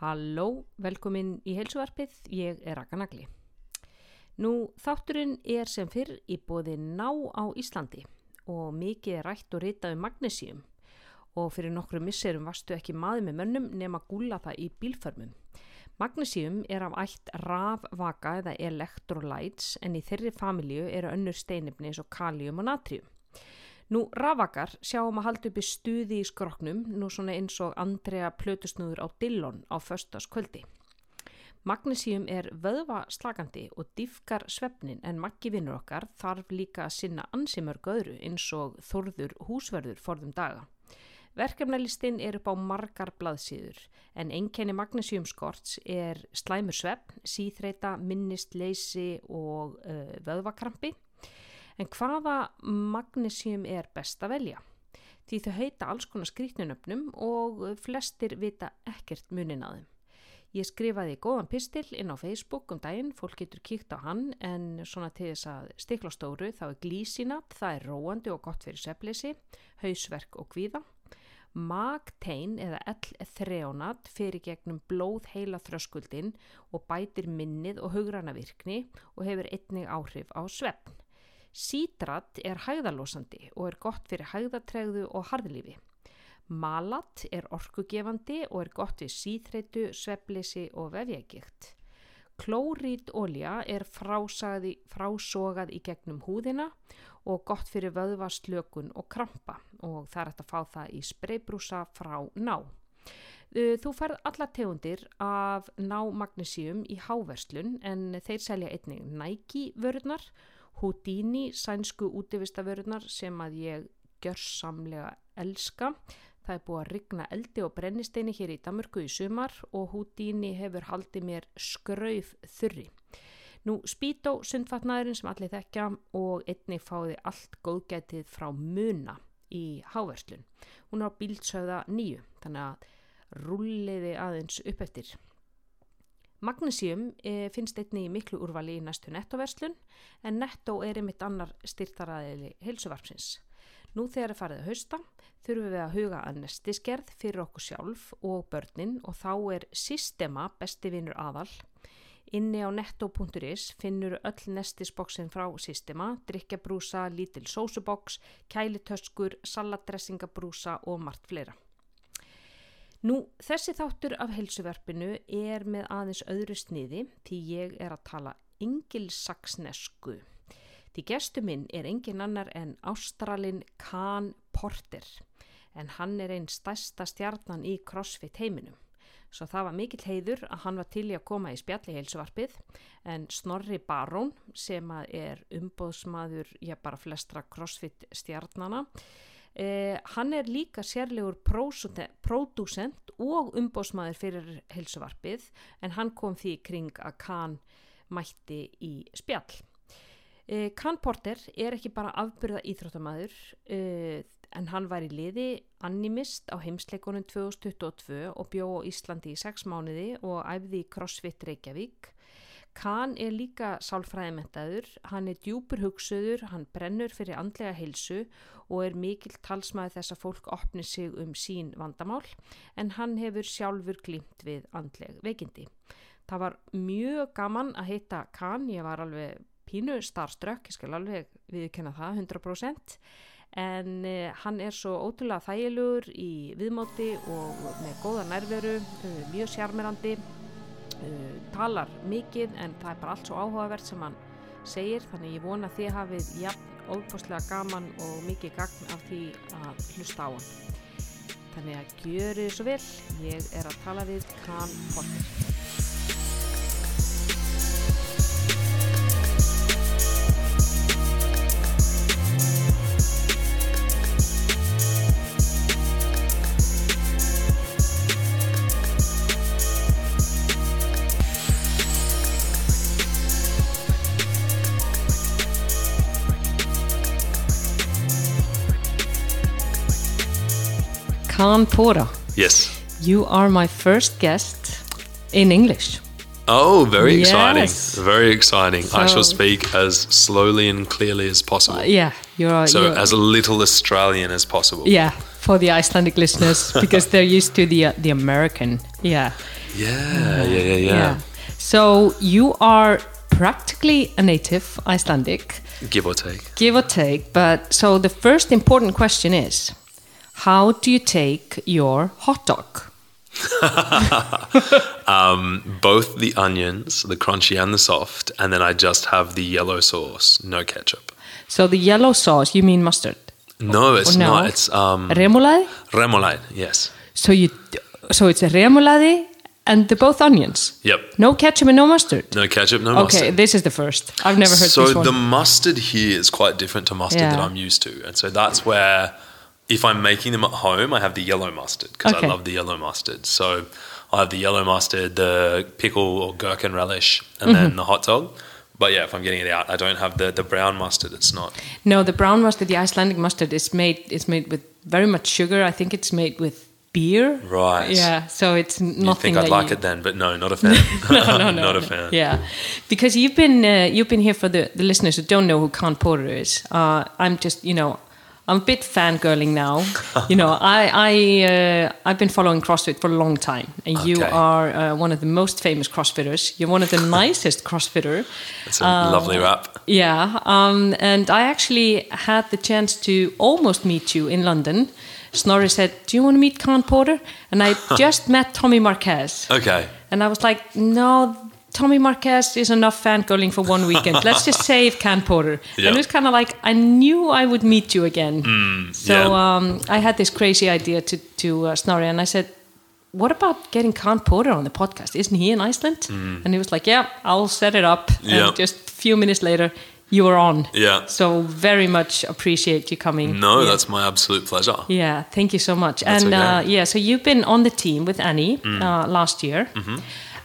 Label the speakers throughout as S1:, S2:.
S1: Halló, velkomin í heilsuvarpið, ég er Raka Nagli. Nú, þátturinn er sem fyrr í bóði ná á Íslandi og mikið er rætt og ritað um magnesíum og fyrir nokkru misserum vastu ekki maður með mönnum nema gúla það í bílförmum. Magnesíum er af ætt rafvaka eða electrolytes en í þeirri familju eru önnur steinifni eins og kalium og natrium. Nú, rafakar sjáum að halda upp í stuði í skroknum, nú svona eins og Andrea Plötusnúður á Dillon á föstaskvöldi. Magnesíum er vöðvaslagandi og diffkar svefnin en maggi vinnur okkar þarf líka að sinna ansimörgu öðru eins og þorður húsverður forðum daga. Verkefnalistinn er upp á margar blaðsíður en einkenni magnesíumskorts er slæmur svefn, síþreita, minnist, leysi og uh, vöðvakrampi. En hvaða magnesíum er best að velja? Því þau heita alls konar skrítnunöfnum og flestir vita ekkert munin að þeim. Ég skrifaði góðan pistil inn á Facebook um daginn, fólk getur kíkt á hann en svona til þess að stikla stóru þá er glísinat, það er róandi og gott fyrir seflisi, hausverk og kvíða. Magtein eða L-þreonat fyrir gegnum blóð heila þröskuldin og bætir minnið og hugrana virkni og hefur einnig áhrif á svefn. Sítrat er hægðalósandi og er gott fyrir hægðatregðu og harðlífi. Malat er orkugefandi og er gott við síþreitu, sveflisi og vefjagikt. Klórítolja er frásagði, frásogað í gegnum húðina og gott fyrir vöðvaslökun og krampa og það er hægt að fá það í spreybrúsa frá ná. Þú færð alla tegundir af ná magnesíum í háverslun en þeir selja einnig næki vörurnar, Houdini sænsku útivistavörurnar sem að ég gjörsamlega elska. Það er búið að rigna eldi og brennisteini hér í Damurku í sumar og Houdini hefur haldið mér skrauf þurri. Nú Spító sundfatnaðurinn sem allir þekkja og einnig fáði allt góðgætið frá muna í háverslun. Hún er á bíldsauða nýju þannig að rulliði aðeins upp eftir. Magnesíum e, finnst einnig í miklu úrvali í næstu nettoverslun en nettó er einmitt annar styrtaraðili heilsuvarpsins. Nú þegar það farið að hausta þurfum við að huga að nestiskerð fyrir okkur sjálf og börnin og þá er Sistema besti vinnur aðal. Inni á netto.is finnur öll nestisboksin frá Sistema, drikjabrúsa, lítil sósuboks, kælitöskur, salatdressingabrúsa og margt fleira. Nú, þessi þáttur af heilsuverfinu er með aðeins öðru sniði því ég er að tala engilsaksnesku. Því gestu minn er engin annar en Ástralin Kahn Porter en hann er einn stærsta stjarnan í CrossFit heiminum. Svo það var mikill heiður að hann var til í að koma í spjalli heilsuvarpið en Snorri Barón sem er umbóðsmaður, já bara flestra CrossFit stjarnana, Eh, hann er líka sérlegur pródúsent og umbósmaður fyrir helsuvarpið en hann kom því kring að Kahn mætti í spjall. Eh, Kahn Porter er ekki bara afbyrða íþróttamæður eh, en hann var í liði animist á heimsleikonum 2022 og bjó Íslandi í sex mánuði og æfði í CrossFit Reykjavík. Kahn er líka sálfræðimentaður, hann er djúpur hugsuður, hann brennur fyrir andlega heilsu og er mikill talsmaður þess að fólk opni sig um sín vandamál en hann hefur sjálfur glimt við andleg veikindi. Það var mjög gaman að heita Kahn, ég var alveg pínu starströkk, ég skal alveg viðkenna það 100% en eh, hann er svo ótrúlega þægilegur í viðmóti og með góða nærveru, mjög sjarmirandi uh, talar mikið en það er bara allt svo áhugavert sem hann segir. Þannig ég vona þið hafið jafn óbúslega gaman og mikið gagn af því að hlusta á hann. Þannig að gjöru svo vel. Ég er að tala við Kahn Porter Khan Porter.
S2: Yes.
S1: You are my first guest in English.
S2: Oh, very
S1: Yes.
S2: exciting. Very exciting. I shall speak as slowly and clearly as possible.
S1: Uh, yeah, you're.
S2: so,
S1: you're
S2: as little Australian as possible.
S1: yeah, for the Icelandic listeners because they're used to the uh, the American. Yeah.
S2: Yeah, yeah, yeah, yeah.
S1: So you are practically a native Icelandic,
S2: Give or take.
S1: give or take. But so the first important question is, how do you take your hot dog?
S2: Um, both the onions, the crunchy and the soft, and then I just have the yellow sauce, no ketchup.
S1: So the yellow sauce, you mean mustard?
S2: No, it's
S1: no.
S2: not. It's um,
S1: Remoulade?
S2: remoulade. Yes.
S1: So you, so it's a remoulade and the both onions.
S2: Yep.
S1: No ketchup and no mustard.
S2: No ketchup, no
S1: Okay,
S2: mustard.
S1: Okay, this is the first. I've never heard
S2: so
S1: this one.
S2: the mustard here is quite different to mustard that I'm used to, and so that's where, if I'm making them at home, I have the yellow mustard because
S1: Okay.
S2: I love the yellow mustard. So I have the yellow mustard, the pickle or gherkin relish, and
S1: Mm-hmm.
S2: then the hot dog. But yeah, if I'm getting it out, I don't have the, the brown mustard. It's not.
S1: No, the brown mustard, the Icelandic mustard, is made is made with very much sugar. I think it's made with beer.
S2: Right.
S1: Yeah. So it's nothing.
S2: You think I'd like
S1: you,
S2: it then, but no, not a fan.
S1: no, no, no,
S2: not a fan.
S1: Yeah, because you've been uh, you've been here for the, the listeners who don't know who Khan Porter is. Uh, I'm just you know. I'm a bit fangirling now. you know, I I uh, I've been following CrossFit for a long time, and you are uh, one of the most famous CrossFitters. You're one of the nicest CrossFitter.
S2: It's a lovely wrap.
S1: Yeah, um, and I actually had the chance to almost meet you in London. Snorri said, "Do you want to meet Khan Porter?" And I just met Tommy Marquez,
S2: Okay.
S1: and I was like, "No, Tommy Marquez is enough fangirling for one weekend. Let's just save Khan Porter."
S2: Yeah.
S1: And it was kind of like I knew I would meet you again. so
S2: yeah.
S1: um, I had this crazy idea to to uh, Snorri, and I said. What about getting Khan Porter on the podcast? Isn't he in Iceland? And he was like, "Yeah, I'll set it up."
S2: Mm. Yeah.
S1: And just a few minutes later, you were on.
S2: Yeah.
S1: So very much appreciate you coming.
S2: No,
S1: Yeah.
S2: that's my absolute pleasure.
S1: yeah. Thank you so much.
S2: That's
S1: and
S2: okay. Mm.
S1: uh, yeah, so you've been on the team with Annie uh, last year,
S2: Mm-hmm.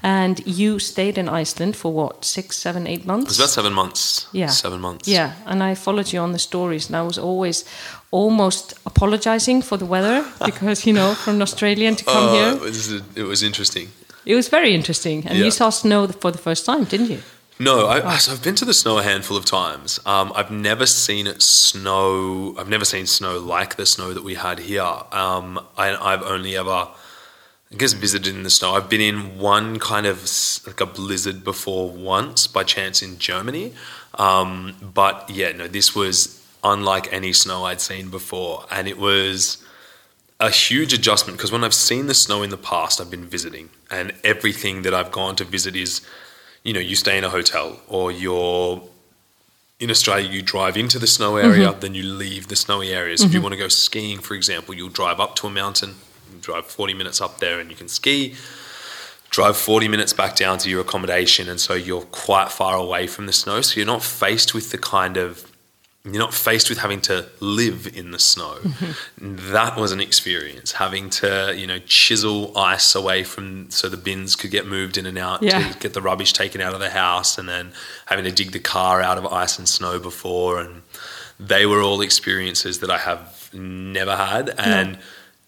S1: And you stayed in Iceland for what six, seven, eight months.
S2: It was about seven months.
S1: Yeah.
S2: Seven months.
S1: Yeah, and I followed you on the stories, and I was always almost apologizing for the weather because you know from Australian to come
S2: Uh,
S1: here,
S2: it, was, it was interesting.
S1: it was very interesting. And you saw snow for the first time, didn't you?
S2: No, I, so I've been to the snow a handful of times. Um, I've never seen it snow. I've never seen snow like the snow that we had here. Um, I, I've only ever, I guess, visited in the snow. I've been in one kind of like a blizzard before once by chance in Germany. Um, but yeah, no, this was unlike any snow I'd seen before, and it was a huge adjustment because when I've seen the snow in the past, I've been visiting, and everything that I've gone to visit is, you know, you stay in a hotel or you're in Australia, you drive into the snow area, then you leave the snowy areas. If you want to go skiing, for example, you'll drive up to a mountain, drive 40 minutes up there, and you can ski. Drive 40 minutes back down to your accommodation, and so you're quite far away from the snow. So you're not faced with the kind of you're not faced with having to live in the snow. Mm-hmm. That was an experience, having to, you know, chisel ice away from so the bins could get moved in and out
S1: Yeah.
S2: to get the rubbish taken out of the house and then having to dig the car out of ice and snow before and they were all experiences that I have never had and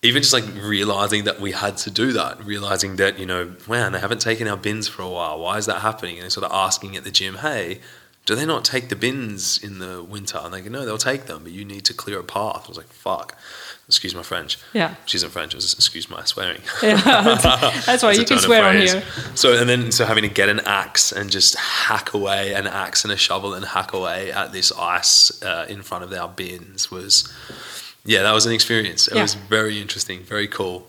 S2: even just like realizing that we had to do that, realizing that, you know, man, they haven't taken our bins for a while. Why is that happening? And sort of asking at the gym, hey, do they not take the bins in the winter? And they go, no, they'll take them, but you need to clear a path. I was like, fuck. Excuse my French.
S1: Yeah.
S2: Which isn't French, it was excuse my swearing.
S1: Yeah, that's why you can swear on here.
S2: So and then so having to get an axe and just hack away an axe and a shovel and hack away at this ice uh, in front of our bins was, yeah, that was an experience. It
S1: Yeah.
S2: was very interesting, very cool.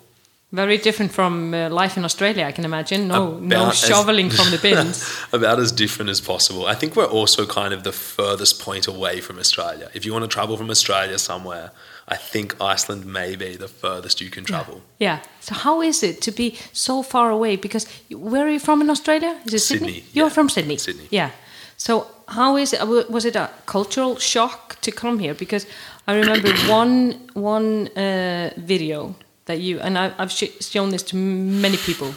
S1: Very different from uh, life in Australia, I can imagine. No, no
S2: About as-
S1: shoveling from the bins.
S2: About as different as possible. I think we're also kind of the furthest point away from Australia. If you want to travel from Australia somewhere, I think Iceland may be the furthest you can travel.
S1: Yeah. So how is it to be so far away? Because where are you from in Australia? Is it Sydney?
S2: Sydney,
S1: You're
S2: yeah.
S1: from Sydney.
S2: Sydney.
S1: Yeah. So how is it? uh, Was it a cultural shock to come here? Because I remember one one uh, video that you and I, I've sh- shown this to many people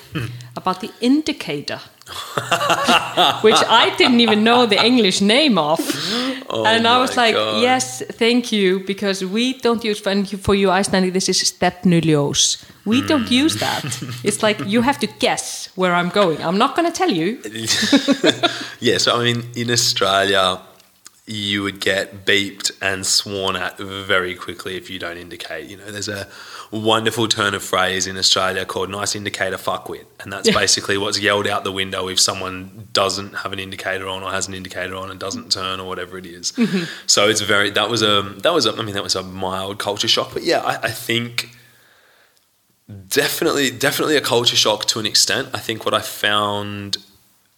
S1: about the indicator. which I didn't even know the English name of. and I was like,
S2: God.
S1: yes, thank you, because we don't use, you- for you Icelandic, this is stefnuljós. We don't use that. It's like you have to guess where I'm going. I'm not going to tell you.
S2: yeah, so I mean, in Australia, you would get beeped and sworn at very quickly if you don't indicate. You know, there's a wonderful turn of phrase in Australia called nice indicator fuckwit. And that's basically what's yelled out the window if someone doesn't have an indicator on or has an indicator on and doesn't turn or whatever it is. Mm-hmm. So it's very, that was a, that was a, I mean, that was a mild culture shock. But yeah, I, I think definitely, definitely a culture shock to an extent. I think what I found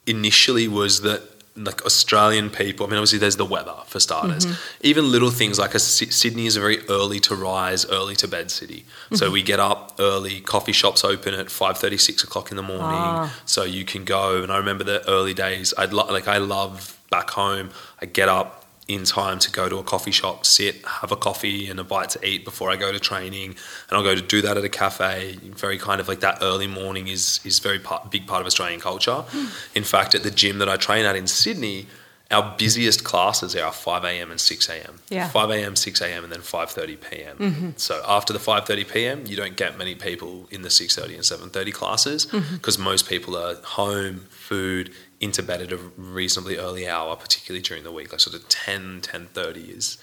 S2: initially was that like Australian people, I mean, obviously there's the weather for starters. Even little things like a, Sydney is a very early to rise, early to bed city. So we get up early. Coffee shops open at five thirty, six o'clock in the morning.
S1: Ah.
S2: So you can go. And I remember the early days. I'd lo- like I love back home. I get up in time to go to a coffee shop, sit, have a coffee and a bite to eat before I go to training, and I'll go to do that at a cafe. Very kind of like that early morning is is very part, big part of Australian culture. In fact, at the gym that I train at in Sydney, our busiest classes are 5 a.m. and 6 a.m.
S1: Yeah.
S2: 5 a.m., 6 a.m., and then 5:30 p.m. Mm-hmm. So after the 5:30 p.m., you don't get many people in the 6:30 and 7:30 classes mm-hmm. because most people are home, food, into bed at a reasonably early hour, particularly during the week. Like sort of 10, 10:30 is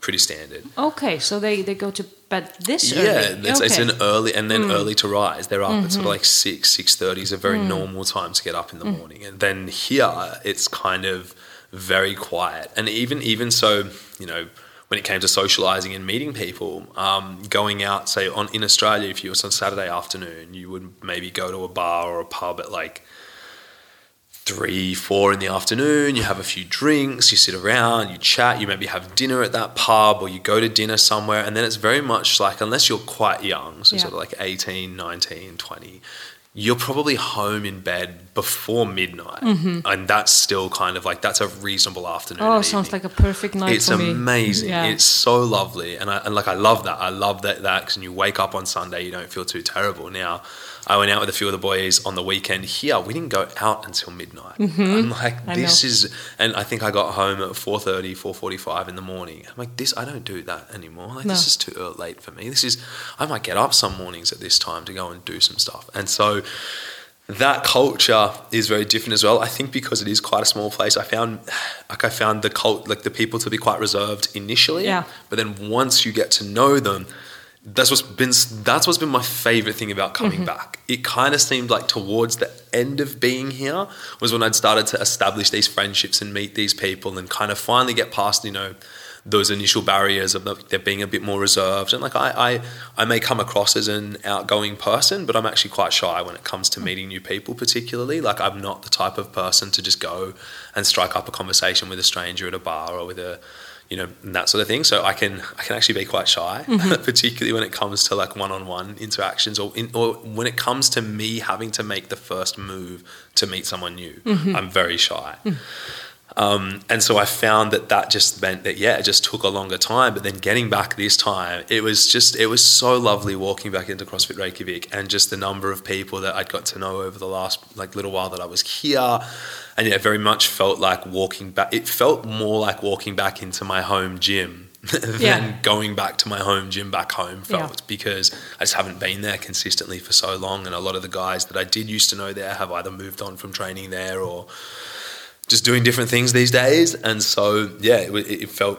S2: pretty standard.
S1: Okay, so they, they go to bed this early.
S2: Yeah,
S1: early.
S2: it's, it's
S1: Okay.
S2: an early and then hmm. early to rise. They're up. It's sort of mm-hmm. like six, six thirty is a very hmm. normal time to get up in the hmm. morning. And then here, it's kind of very quiet. And even even so, you know, when it came to socializing and meeting people, um, going out, say on in Australia, if you was on Saturday afternoon, you would maybe go to a bar or a pub at like three, four in the afternoon. You have a few drinks, you sit around, you chat, you maybe have dinner at that pub or you go to dinner somewhere. And then it's very much like, unless you're quite young, so
S1: Yeah.
S2: sort of like 18, 19, 20, you're probably home in bed before midnight. And that's still kind of like, that's a reasonable afternoon.
S1: Mm-hmm. Oh, sounds
S2: evening.
S1: like a perfect night
S2: It's
S1: for me.
S2: amazing.
S1: Yeah.
S2: It's so lovely, and I and like I love that. I love that that because you wake up on Sunday, you don't feel too terrible. Now, I went out with a few of the boys on the weekend here. We didn't go out until midnight. I'm like,
S1: Mm-hmm.
S2: This is, and I think I got home at 4.30, 4.45 in the morning. I'm like, this, I don't do that anymore. Like, this is too late for me. This is, I might get up some mornings at this time to go and do some stuff. And so that culture is very different as well. I think because it is quite a small place, I found like I found the cult like the people to be quite reserved initially.
S1: Yeah.
S2: But then once you get to know them, that's what's been that's what's been my favorite thing about coming mm-hmm. back. It kind of seemed like towards the end of being here was when I'd started to establish these friendships and meet these people and kind of finally get past, you know, those initial barriers of the, they're being a bit more reserved. And like I, I I may come across as an outgoing person but I'm actually quite shy when it comes to mm. meeting new people particularly. Like I'm not the type of person to just go and strike up a conversation with a stranger at a bar or with a you know and that sort of thing. So I can I can actually be quite shy mm-hmm. particularly when it comes to like one-on-one interactions or in, or when it comes to me having to make the first move to meet someone new. Mm-hmm. I'm very shy mm. Um, and so I found that that just meant that yeah, it just took a longer time. But then getting back this time, it was just it was so lovely walking back into CrossFit Reykjavik, and just the number of people that I'd got to know over the last like little while that I was here, and yeah, very much felt like walking back. It felt more like walking back into my home gym than
S1: Yeah.
S2: going back to my home gym back home
S1: Yeah.
S2: felt because I just haven't been there consistently for so long, and a lot of the guys that I did used to know there have either moved on from training there or just doing different things these days. And so, yeah, it, it felt,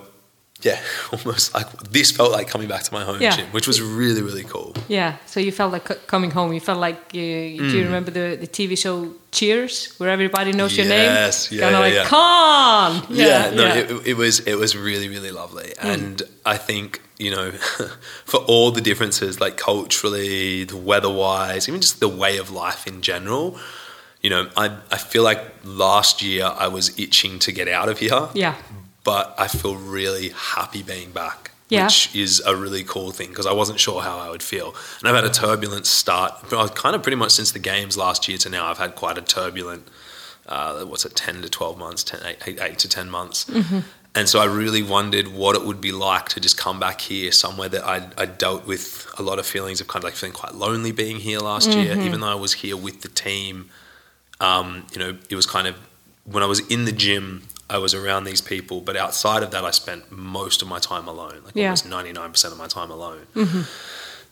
S2: yeah, almost like this felt like coming back to my home
S1: Yeah.
S2: gym, which was really, really cool.
S1: Yeah, so you felt like coming home. You felt like you, do you mm. remember the, the TV show Cheers, where everybody knows your name?
S2: Yes, yeah,
S1: Kind
S2: yeah,
S1: of like,
S2: yeah.
S1: come on!
S2: Yeah, no,
S1: yeah.
S2: It, it was it was really, really lovely. Mm. And I think, you know, for all the differences, like culturally, the weather-wise, even just the way of life in general, you know, I, I feel like last year I was itching to get out of here.
S1: yeah,
S2: but I feel really happy being back.
S1: Yeah.
S2: Which is a really cool thing because I wasn't sure how I would feel. And I've had a turbulent start, kind of pretty much since the games last year to now, I've had quite a turbulent, uh, what's it, 10 to 12 months, 10, eight, eight, to 10 months. And so I really wondered what it would be like to just come back here somewhere that I I dealt with a lot of feelings of kind of like feeling quite lonely being here last year, even though I was here with the team um, you know, it was kind of when I was in the gym, I was around these people, but outside of that, I spent most of my time alone, like
S1: Yeah.
S2: almost ninety nine percent of my time alone.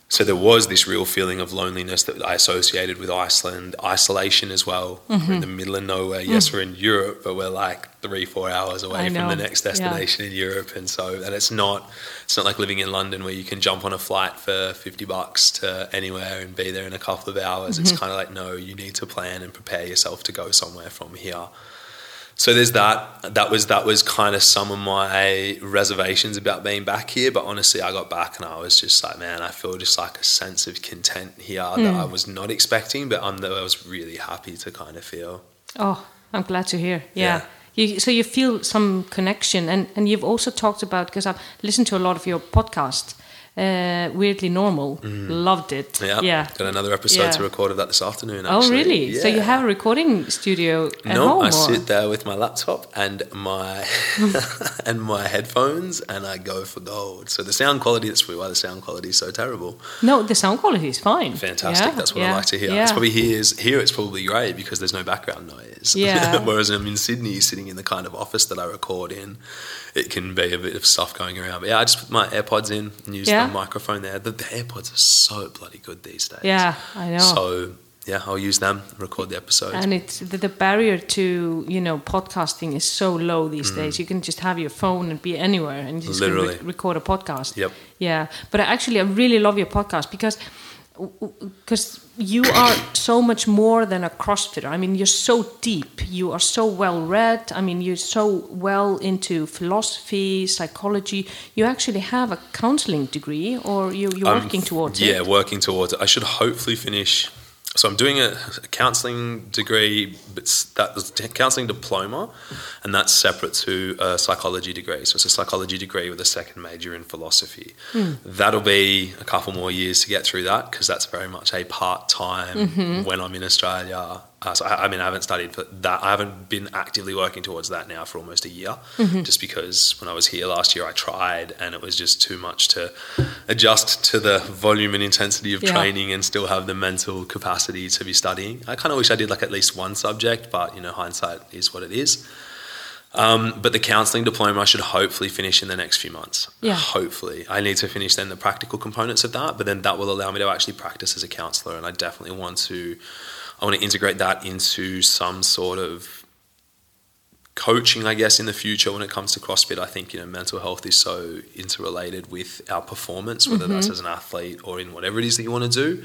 S2: So there was this real feeling of loneliness that I associated with Iceland, isolation as well.
S1: Mm-hmm.
S2: We're in the middle of nowhere. Yes, we're in Europe, but we're like three, four hours away
S1: Mm.
S2: From the next
S1: Yeah.
S2: destination in Europe, and so and it's not it's not like living in London where you can jump on a flight for fifty bucks to anywhere and be there in a couple of hours.
S1: Mm-hmm.
S2: It's kind of like no, you need to plan and prepare yourself to go somewhere from here. So there's that. That was that was kind of some of my reservations about being back here. But honestly, I got back and I was just like, man, I feel just like a sense of content here that I was not expecting, but I'm, I was really happy to kind of feel.
S1: Oh, I'm glad to hear. Yeah.
S2: Yeah.
S1: You, so you feel some connection, and, and you've also talked about because I've listened to a lot of your podcast, uh, Weirdly Normal. Loved it.
S2: Mm. Yeah,
S1: Yeah.
S2: got another episode
S1: Yeah.
S2: to record of that this afternoon.
S1: Oh,
S2: Actually.
S1: really? So you have a recording studio at
S2: no? I
S1: or-
S2: sit there with my laptop and my and my headphones, and I go for gold. So the sound quality, that's probably why the sound quality is so terrible.
S1: No, the sound quality is fine.
S2: Fantastic.
S1: Yeah,
S2: That's what
S1: yeah,
S2: I like to hear.
S1: Yeah.
S2: It's probably here is here it's probably great because there's no background noise.
S1: Yeah.
S2: Whereas I'm in Sydney, sitting in the kind of office that I record in, it can be a bit of stuff going around. But yeah, I just put my AirPods in and use
S1: Yeah.
S2: the microphone there. The, the AirPods are so bloody good these days.
S1: yeah, I know.
S2: So yeah, I'll use them, record the episodes.
S1: and it's the, the barrier to you know podcasting is so low these days. You can just have your phone and be anywhere and just
S2: Mm. Literally.
S1: re- record a podcast.
S2: Yep.
S1: Yeah, but I actually, I really love your podcast because because you are so much more than a CrossFitter. I mean, you're so deep. You are so well read. I mean, you're so well into philosophy, psychology. You actually have a counseling degree, or you, you're
S2: I'm-
S1: working towards
S2: yeah,
S1: it.
S2: working towards it. I should hopefully finish. So I'm doing a, a counselling degree, but that counselling diploma, and that's separate to a psychology degree. So it's a psychology degree with a second major in philosophy.
S1: Hmm.
S2: That'll be a couple more years to get through that because that's very much a part time
S1: Mm-hmm.
S2: when I'm in Australia. Uh, so I, I mean, I haven't studied for that. I haven't been actively working towards that now for almost a year,
S1: Mm-hmm.
S2: just because when I was here last year, I tried and it was just too much to adjust to the volume and intensity of
S1: Yeah.
S2: training and still have the mental capacity to be studying. I kind of wish I did like at least one subject, but you know, hindsight is what it is. Um, but the counselling diploma I should hopefully finish in the next few months.
S1: Yeah.
S2: Hopefully. I need to finish then the practical components of that, but then that will allow me to actually practice as a counsellor. And I definitely want to, I want to integrate that into some sort of coaching, I guess, in the future when it comes to CrossFit. I think, you know, mental health is so interrelated with our performance, whether that's mm-hmm. as an athlete or in whatever it is that you want to do.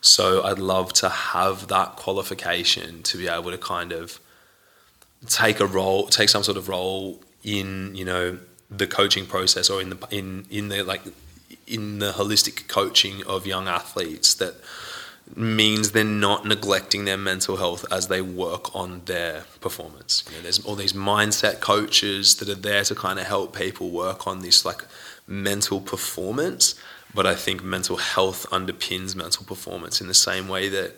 S2: So I'd love to have that qualification to be able to kind of take a role, take some sort of role in, you know, the coaching process or in the in in the like in the holistic coaching of young athletes that means they're not neglecting their mental health as they work on their performance. You know, there's all these mindset coaches that are there to kind of help people work on this like mental performance, but I think mental health underpins mental performance in the same way that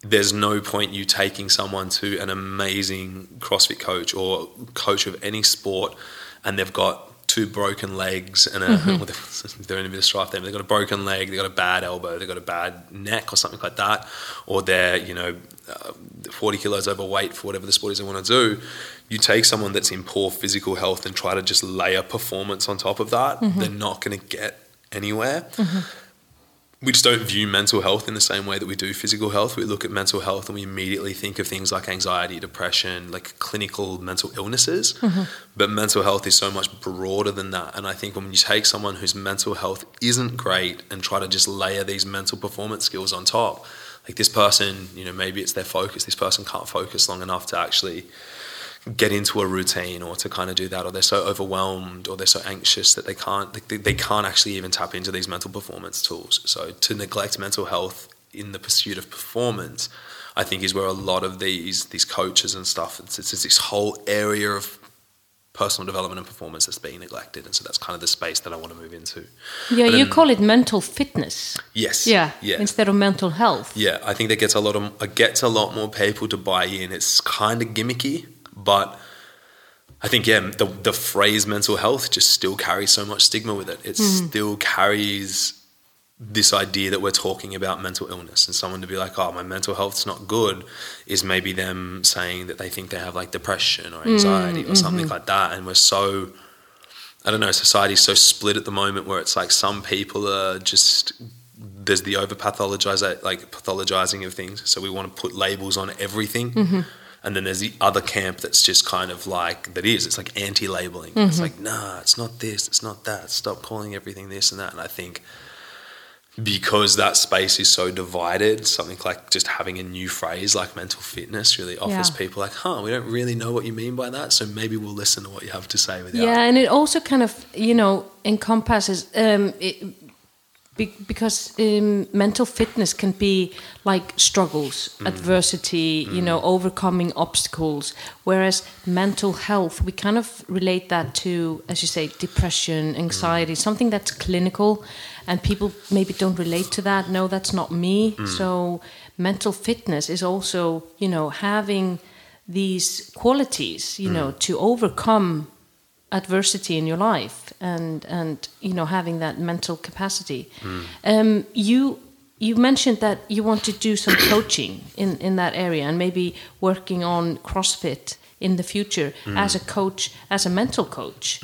S2: there's no point you taking someone to an amazing CrossFit coach or coach of any sport and they've got two broken legs and a, mm-hmm. well, they're in a bit of strife there. They've got a broken leg, they've got a bad elbow, they've got a bad neck or something like that, or they're, you know, uh, 40 kilos overweight for whatever the sport is they want to do. You take someone that's in poor physical health and try to just layer performance on top of that, mm-hmm. they're not going to get anywhere mm-hmm. We just don't view mental health in the same way that we do physical health. We look at mental health and we immediately think of things like anxiety, depression, like clinical mental illnesses. Mm-hmm. But mental health is so much broader than that. And I think when you take someone whose mental health isn't great and try to just layer these mental performance skills on top, like this person, you know, maybe it's their focus. This person can't focus long enough to actually get into a routine or to kind of do that or they're so overwhelmed or they're so anxious that they can't they, they can't actually even tap into these mental performance tools so to neglect mental health in the pursuit of performance i think is where a lot of these these coaches and stuff it's, it's, it's this whole area of personal development and performance that's being neglected and so that's kind of the space that i want to move into
S1: Yeah,
S2: But
S1: you
S2: then-
S1: call it mental fitness.
S2: yes
S1: Yeah,
S2: yeah
S1: instead of mental health.
S2: yeah, I think that gets a lot of it gets a lot more people to buy in. It's kind of gimmicky, but I think yeah, the the phrase mental health just still carries so much stigma with it. It hmm. still carries this idea that we're talking about mental illness and someone to be like, oh, my mental health's not good, is maybe them saying that they think they have like depression or hmm. anxiety or something mm-hmm. like that, and we're so. I don't know, society's so split at the moment where it's like some people are just there's the over pathologize like pathologizing of things. So we want to put labels on everything.
S1: Mm-hmm.
S2: And then there's the other camp that's just kind of like that is. It's like anti-labeling. It's
S1: Mm-hmm.
S2: like nah, it's not this, it's not that. Stop calling everything this and that. And I think because that space is so divided, something like just having a new phrase like mental fitness really offers
S1: Yeah.
S2: people like, huh, we don't really know what you mean by that, so maybe we'll listen to what you have to say without.
S1: Yeah, and it also kind of you know encompasses um, it, be, because um, mental fitness can be like struggles, mm. adversity, you mm. know, overcoming obstacles. Whereas mental health, we kind of relate that to, as you say, depression, anxiety, mm. something that's clinical, and people maybe don't relate to that. No, that's not me. So mental fitness is also, you know, having these qualities, you know, to overcome adversity in your life and and you know having that mental capacity um, you you mentioned that you want to do some coaching in in that area and maybe working on crossfit in the future as a coach as a mental coach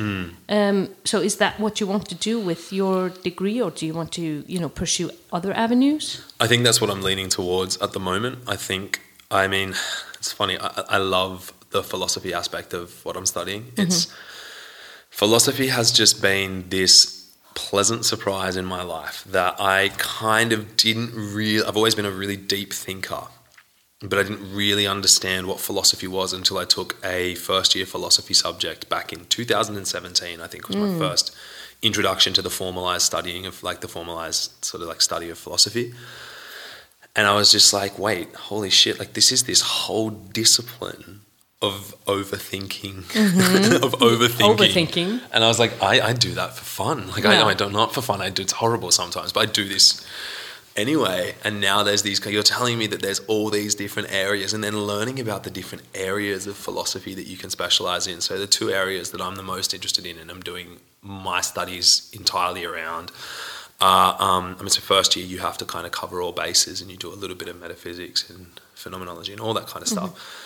S1: um, so is that what you want to do with your degree or do you want to you know pursue other avenues
S2: I think that's what I'm leaning towards at the moment. I think, I mean, it's funny. I, I love the philosophy aspect of what I'm studying. It's philosophy has just been this pleasant surprise in my life that I kind of didn't really. I've always been a really deep thinker, but I didn't really understand what philosophy was until I took a first year philosophy subject back in 2017. I think was my hmm. first introduction to the formalized studying of like the formalized sort of like study of philosophy. And I was just like, wait, holy shit, like this is this whole discipline of overthinking, of overthinking.
S1: Overthinking.
S2: And I was like, I, I do that for fun. Like,
S1: Yeah.
S2: I, I don't, not for fun. I do, it's horrible sometimes, but I do this anyway. And now there's these, you're telling me that there's all these different areas and then learning about the different areas of philosophy that you can specialize in. So the two areas that I'm the most interested in and I'm doing my studies entirely around uh, um, I mean, so first year you have to kind of cover all bases, and you do a little bit of metaphysics and phenomenology and all that kind of stuff.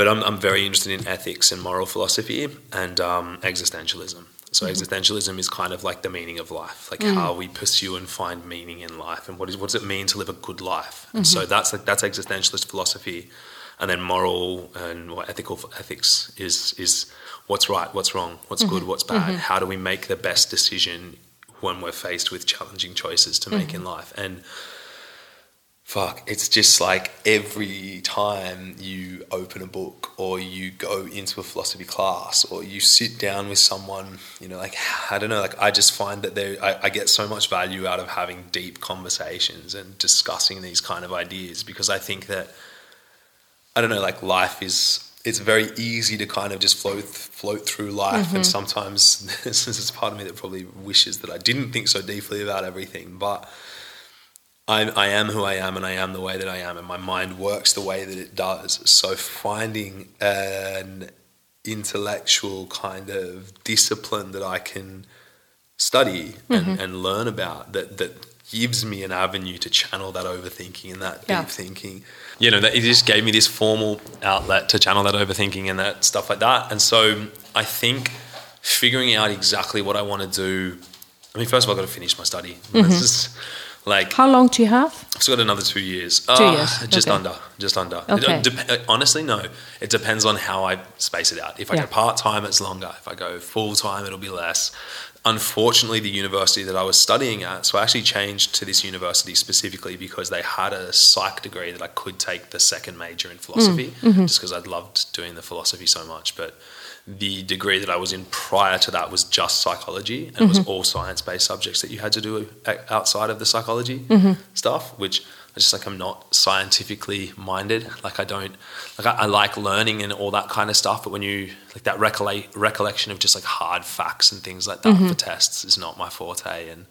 S2: But I'm, I'm very interested in ethics and moral philosophy and um, existentialism. So mm-hmm. existentialism is kind of like the meaning of life, like mm. how we pursue and find meaning in life, and what is what does it mean to live a good life. And so mm-hmm. that's like that's existentialist philosophy, and then moral and what ethical ethics is is what's right, what's wrong, what's good, mm-hmm. what's bad. How do we make the best decision when we're faced with challenging choices to make in life? And fuck, it's just like every time you open a book or you go into a philosophy class or you sit down with someone, you know, like, I don't know, like, I just find that there, I, I get so much value out of having deep conversations and discussing these kind of ideas because I think that, I don't know, like, life is. It's very easy to kind of just float float through life, and mm-hmm. sometimes this is part of me that probably wishes that I didn't think so deeply about everything. But I, I am who I am and I am the way that I am and my mind works the way that it does. So finding an intellectual kind of discipline that I can study and, mm-hmm. and learn about that, that gives me an avenue to channel that overthinking and that
S1: Yeah.
S2: deep thinking. You know, that it just gave me this formal outlet to channel that overthinking and that stuff like that. And so I think figuring out exactly what I want to do. I mean, first of all, I've got to finish my study. Mm-hmm. Is like
S1: how long do you have
S2: I've got another two years.
S1: Two
S2: Uh,
S1: years,
S2: Just
S1: okay.
S2: under. Just under.
S1: Okay.
S2: dep- uh, honestly, no. It depends on how I space it out. If I
S1: Yeah.
S2: go part time, it's longer. If I go full time, it'll be less. Unfortunately, the university that I was studying at, so I actually changed to this university specifically because they had a psych degree that I could take the second major in philosophy,
S1: Mm, mm-hmm.
S2: just because I'd loved doing the philosophy so much. But the degree that I was in prior to that was just psychology, and it was mm-hmm. all science-based subjects that you had to do uh, outside of the psychology mm-hmm. stuff, which I just like I'm not scientifically minded. Like I don't like I, I like learning and all that kind of stuff, but when you like that recollect recollection of just like hard facts and things like that mm-hmm. for tests is not my forte. And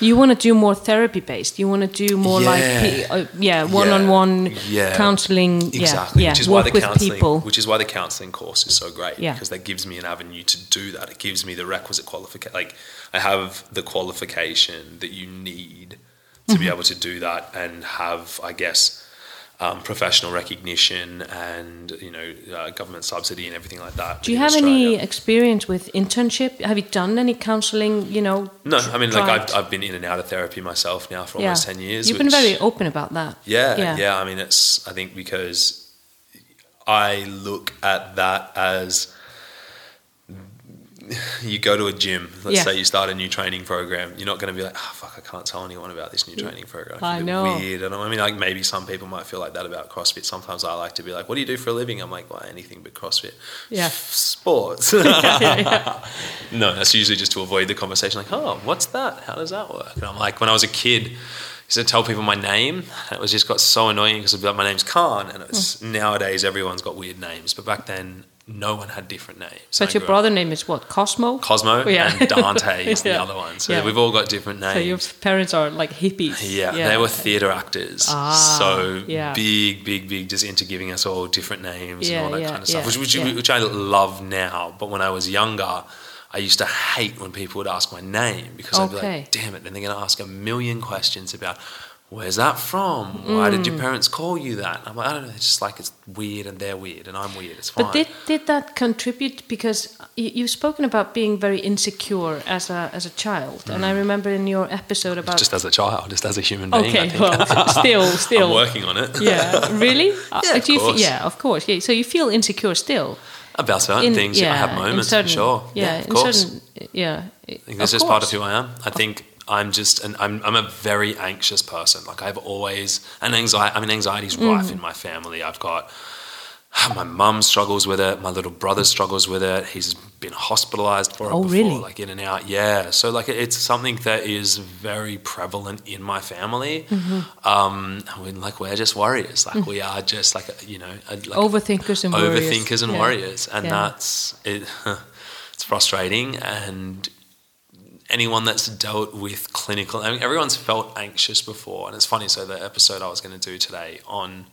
S1: you want to do more therapy based you want to do more like
S2: Yeah.
S1: pe- uh, yeah one-on-one
S2: Yeah.
S1: counseling
S2: Exactly,
S1: yeah,
S2: which is
S1: work
S2: why the counseling,
S1: people
S2: which is why the counseling course is so great
S1: Yeah.
S2: because that gives me an avenue to do that. It gives me the requisite qualification. Like I have the qualification that you need to
S1: Mm-hmm.
S2: be able to do that and have, I guess, um, professional recognition and you know uh, government subsidy and everything like that.
S1: Do you have
S2: Australia.
S1: any experience with internship? Have you done any counseling? You know,
S2: No, I mean, like I've, I've been in and out of therapy myself now for almost ten years.
S1: You've been very open about that.
S2: Yeah,
S1: Yeah.
S2: yeah, I mean, it's I think because I look at that as you go to a gym. Let's
S1: Yeah.
S2: say you start a new training program. You're not going to be like, oh fuck, I can't tell anyone about this new training program.
S1: I
S2: bit
S1: know.
S2: Weird. I, I mean, like maybe some people might feel like that about CrossFit. Sometimes I like to be like, what do you do for a living? I'm like, well, anything but CrossFit.
S1: Yeah.
S2: Sports.
S1: yeah, yeah.
S2: No, that's usually just to avoid the conversation. Like, oh, what's that? How does that work? And I'm like, when I was a kid, I used to tell people my name. And it was just got so annoying because I'd be like, my name's Khan. And it's
S1: Hmm.
S2: nowadays everyone's got weird names, but back then no one had different names.
S1: But your
S2: grew up-
S1: brother name is what? Cosmo.
S2: Cosmo
S1: Yeah.
S2: and Dante is the other one. So
S1: Yeah.
S2: we've all got different names.
S1: So your parents are like hippies.
S2: Yeah, they were theatre actors.
S1: Ah,
S2: so
S1: yeah.
S2: big, big, big, just into giving us all different names
S1: Yeah,
S2: and all that
S1: yeah,
S2: kind of stuff, which, which,
S1: yeah.
S2: which I love now. But when I was younger, I used to hate when people would ask my name because I'd be like, damn it, then they're going to ask a million questions about where's that from? Why did
S1: Mm.
S2: your parents call you that? I'm like, I don't know, it's just like it's weird and they're weird and I'm weird. It's fine.
S1: But did did that contribute because you, you've spoken about being very insecure as a as a child, and I remember in your episode about
S2: Mm. just as a child, just as a human being. I
S1: okay,
S2: think.
S1: well, still, still,
S2: I'm working on it.
S1: yeah, really, Uh,
S2: Yeah, of
S1: you fe-
S2: course.
S1: yeah, of course, yeah. So you feel insecure still
S2: About certain
S1: in
S2: things, yeah, I have moments
S1: certain,
S2: for sure.
S1: Yeah,
S2: of
S1: in
S2: course.
S1: certain, yeah.
S2: I think that's just part of who I am. I think I'm just, and I'm, I'm a very anxious person. Like I've always, and anxiety. I mean, anxiety is rife
S1: Mm.
S2: in my family. I've got my mum struggles with it. My little brother struggles with it. He's been hospitalized for it
S1: Oh,
S2: before,
S1: really?
S2: like in and out. Yeah. So like it's something that is very prevalent in my family.
S1: Mm-hmm.
S2: Um, we like we're just warriors.
S1: Mm.
S2: Like we are just like you know like
S1: Overthinkers and warriors.
S2: overthinkers and
S1: Yeah.
S2: warriors, and
S1: Yeah.
S2: that's it. It's frustrating, and anyone that's dealt with clinical, I mean, everyone's felt anxious before, and it's funny. So the episode I was going to do today on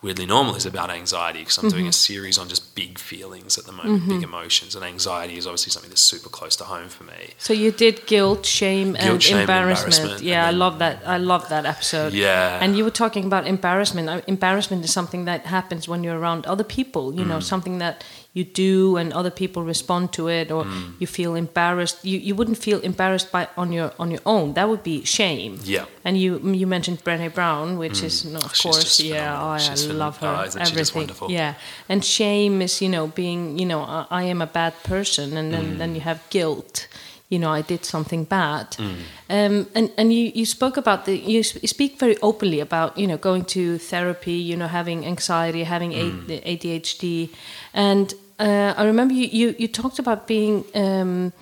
S2: weirdly normal is about anxiety because I'm doing
S1: Mm-hmm.
S2: a series on just big feelings at the moment, big emotions, and anxiety is obviously something that's super close to home for me.
S1: So you did guilt, shame, and
S2: shame,
S1: embarrassment.
S2: embarrassment,
S1: Yeah, I
S2: then-
S1: love that. I love that episode.
S2: Yeah.
S1: And you were talking about embarrassment. Embarrassment is something that happens when you're around other people. You
S2: Mm.
S1: know, something that you do and other people respond to it, or
S2: Mm.
S1: you feel embarrassed. You you wouldn't feel embarrassed by on your on your own. That would be shame.
S2: Yeah.
S1: And you you mentioned Brené Brown, which is no, of
S2: She's
S1: course, yeah, oh, I love her.
S2: oh,
S1: everything. Yeah. And shame is you know being you know I, I am a bad person, and then
S2: Mm.
S1: then you have guilt. You know, I did something bad,
S2: Mm.
S1: um, and and you, you spoke about the you sp- speak very openly about you know going to therapy, you know having anxiety, having
S2: Mm.
S1: ADHD, and uh, I remember you, you you talked about being um,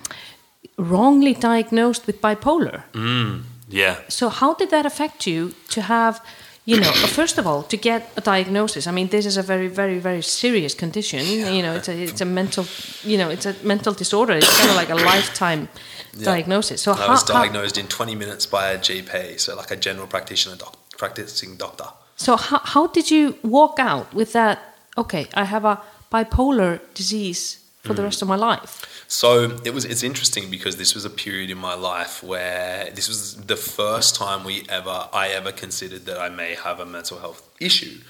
S1: wrongly diagnosed with bipolar.
S2: Mm, yeah.
S1: So how did that affect you to have, you know, first of all, to get a diagnosis? I mean, this is a very, very, very serious condition. Yeah. You know, it's a it's a mental, you know, it's a mental disorder. It's kind of like a lifetime diagnosis. So
S2: I
S1: how,
S2: was
S1: how
S2: diagnosed in 20 minutes by a GP, so like a general practitioner, doc- practicing doctor.
S1: so how, how did you walk out with that? Okay, I have a bipolar disease for
S2: Mm.
S1: the rest of my life.
S2: So it was. It's interesting because this was a period in my life where this was the first time we ever, I ever considered that I may have a mental health issue.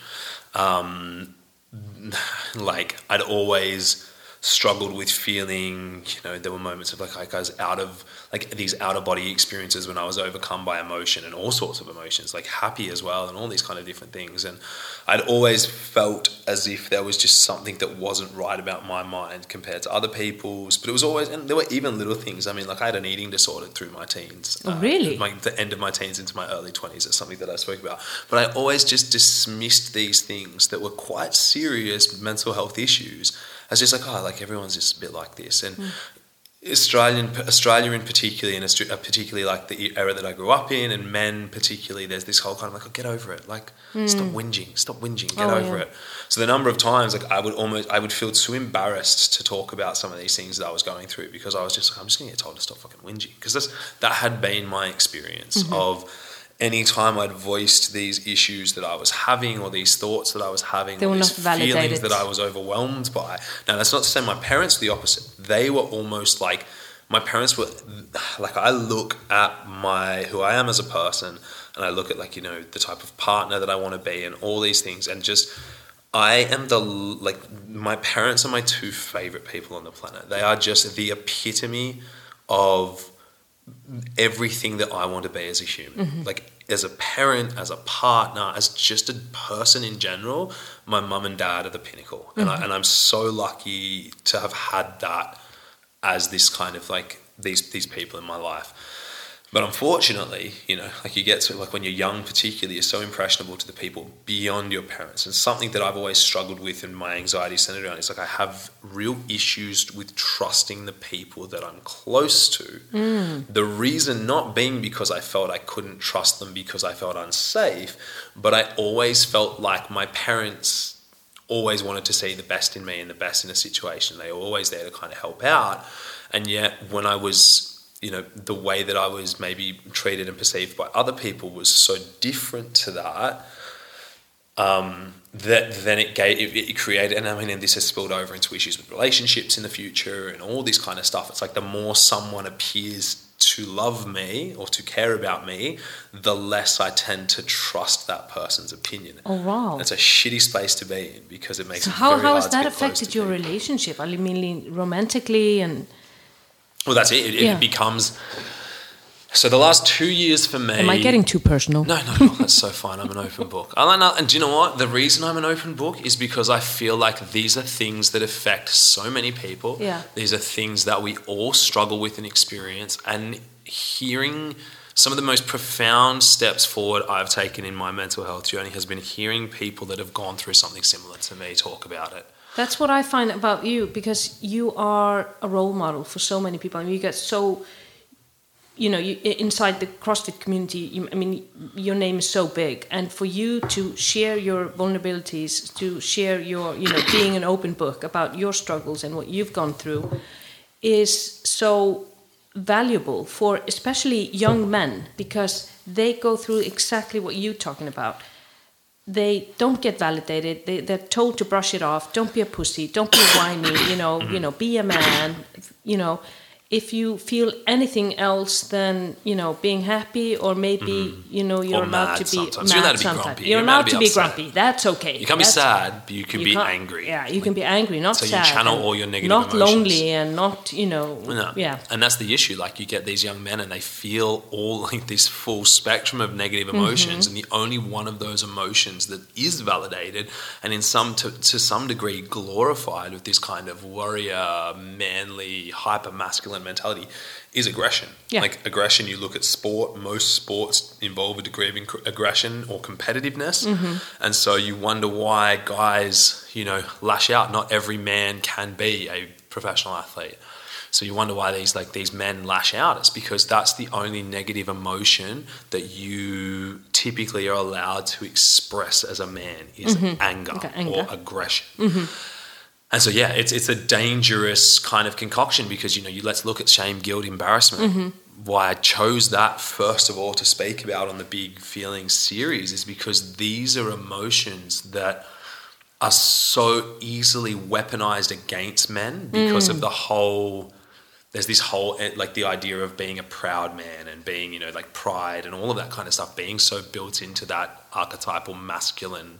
S2: Um, like I'd always struggled with feeling, you know, there were moments of like, like I was out of like these out of body experiences when I was overcome by emotion and all sorts of emotions, like happy as well, and all these kind of different things. And I'd always felt as if there was just something that wasn't right about my mind compared to other people's. But it was always, and there were even little things. I mean, like I had an eating disorder through my teens.
S1: Oh, uh, really?
S2: My, the end of my teens into my early 20s. It's something that I spoke about. But I always just dismissed these things that were quite serious mental health issues as just like, oh, like everyone's just a bit like this. And Australian, Australia in particular, and uh, particularly like the era that I grew up in, and men particularly, there's this whole kind of like, oh, get over it, like stop whinging, stop whinging, get
S1: Oh,
S2: over
S1: yeah.
S2: it. So the number of times, like I would almost, I would feel too embarrassed to talk about some of these things that I was going through because I was just like, I'm just gonna get told to stop fucking whinging because that's that had been my experience
S1: Mm-hmm.
S2: of any time I'd voiced these issues that I was having or these thoughts that I was having
S1: They
S2: or
S1: were
S2: these
S1: not
S2: feelings that I was overwhelmed by. Now that's not to say my parents were the opposite. They were almost like my parents were like I look at my who I am as a person and I look at like you know the type of partner that I want to be and all these things and just I am the like my parents are my two favorite people on the planet. They are just the epitome of everything that I want to be as a human. Mm-hmm. Like as a parent, as a partner, as just a person in general, my mum and dad are the pinnacle. And I mm-hmm. and I'm so lucky to have had that as this kind of like these these people in my life. But unfortunately, you know, like you get to like when you're young, particularly, you're so impressionable to the people beyond your parents. And something that I've always struggled with in my anxiety centered around is like I have real issues with trusting the people that I'm close to. Mm. The reason not being because I felt I couldn't trust them because I felt unsafe, but I always felt like my parents always wanted to see the best in me and the best in a situation. They were always there to kind of help out. And yet, when I was, you know, the way that I was maybe treated and perceived by other people was so different to that. Um, that then it gave it, it created, and I mean, and this has spilled over into issues with relationships in the future and all this kind of stuff. It's like the more someone appears to love me or to care about me, the less I tend to trust that person's opinion.
S1: Oh wow.
S2: It's a shitty space to be in because it makes
S1: So
S2: it
S1: how, how has that affected your
S2: people.
S1: relationship? I mean, romantically and
S2: Well, that's it. It, it becomes. So the last two years for me.
S1: am I getting too personal?
S2: No, no, no. That's so fine. I'm an open book. That- uh, And do you know what? The reason I'm an open book is because I feel like these are things that affect so many people.
S1: Yeah.
S2: These are things that we all struggle with and experience. And hearing some of the most profound steps forward I've taken in my mental health journey has been hearing people that have gone through something similar to me talk about it.
S1: That's what I find about you because you are a role model for so many people. I mean, you get so, you know, you, inside the CrossFit community. You, I mean, your name is so big, and for you to share your vulnerabilities, to share your, you know, being an open book about your struggles and what you've gone through, is so valuable for especially young men because they go through exactly what you're talking about they don't get validated. They, they're told to brush it off. Don't be a pussy. Don't be whiny. You know. You know. Be a man. You know. If you feel anything else than you know being happy, or maybe you know you're
S2: Mm-hmm.
S1: Allowed to be
S2: sometimes.
S1: mad
S2: You're allowed to be
S1: sometimes.
S2: grumpy.
S1: You're
S2: You're allowed to be upset.
S1: grumpy. That's okay.
S2: You can't be
S1: That's-
S2: sad, but you can
S1: you
S2: be angry.
S1: Yeah, you can be angry, not
S2: So you channel all your negative
S1: Not
S2: emotions.
S1: lonely and not you know.
S2: No.
S1: Yeah.
S2: And that's the issue. Like you get these young men and they feel all like this full spectrum of negative emotions, and the only one of those emotions that is validated and in some to, to some degree glorified with this kind of warrior, manly, hyper masculine mentality is aggression.
S1: Yeah.
S2: Like aggression, you look at sport, most sports involve a degree of inc- aggression or competitiveness. Mm-hmm. And so you wonder why guys, you know, lash out. Not every man can be a professional athlete. So you wonder why these like these men lash out. It's because that's the only negative emotion that you typically are allowed to express as a man is mm-hmm. anger,
S1: Okay, anger.
S2: or aggression. Mm-hmm. And so yeah, it's it's a dangerous kind of concoction because you know you let's look at shame, guilt, embarrassment. Why I chose that first of all to speak about on the Big Feelings series is because these are emotions that are so easily weaponized against men because of the whole there's this whole eh, like the idea of being a proud man and being you know like pride and all of that kind of stuff being so built into that archetypal masculine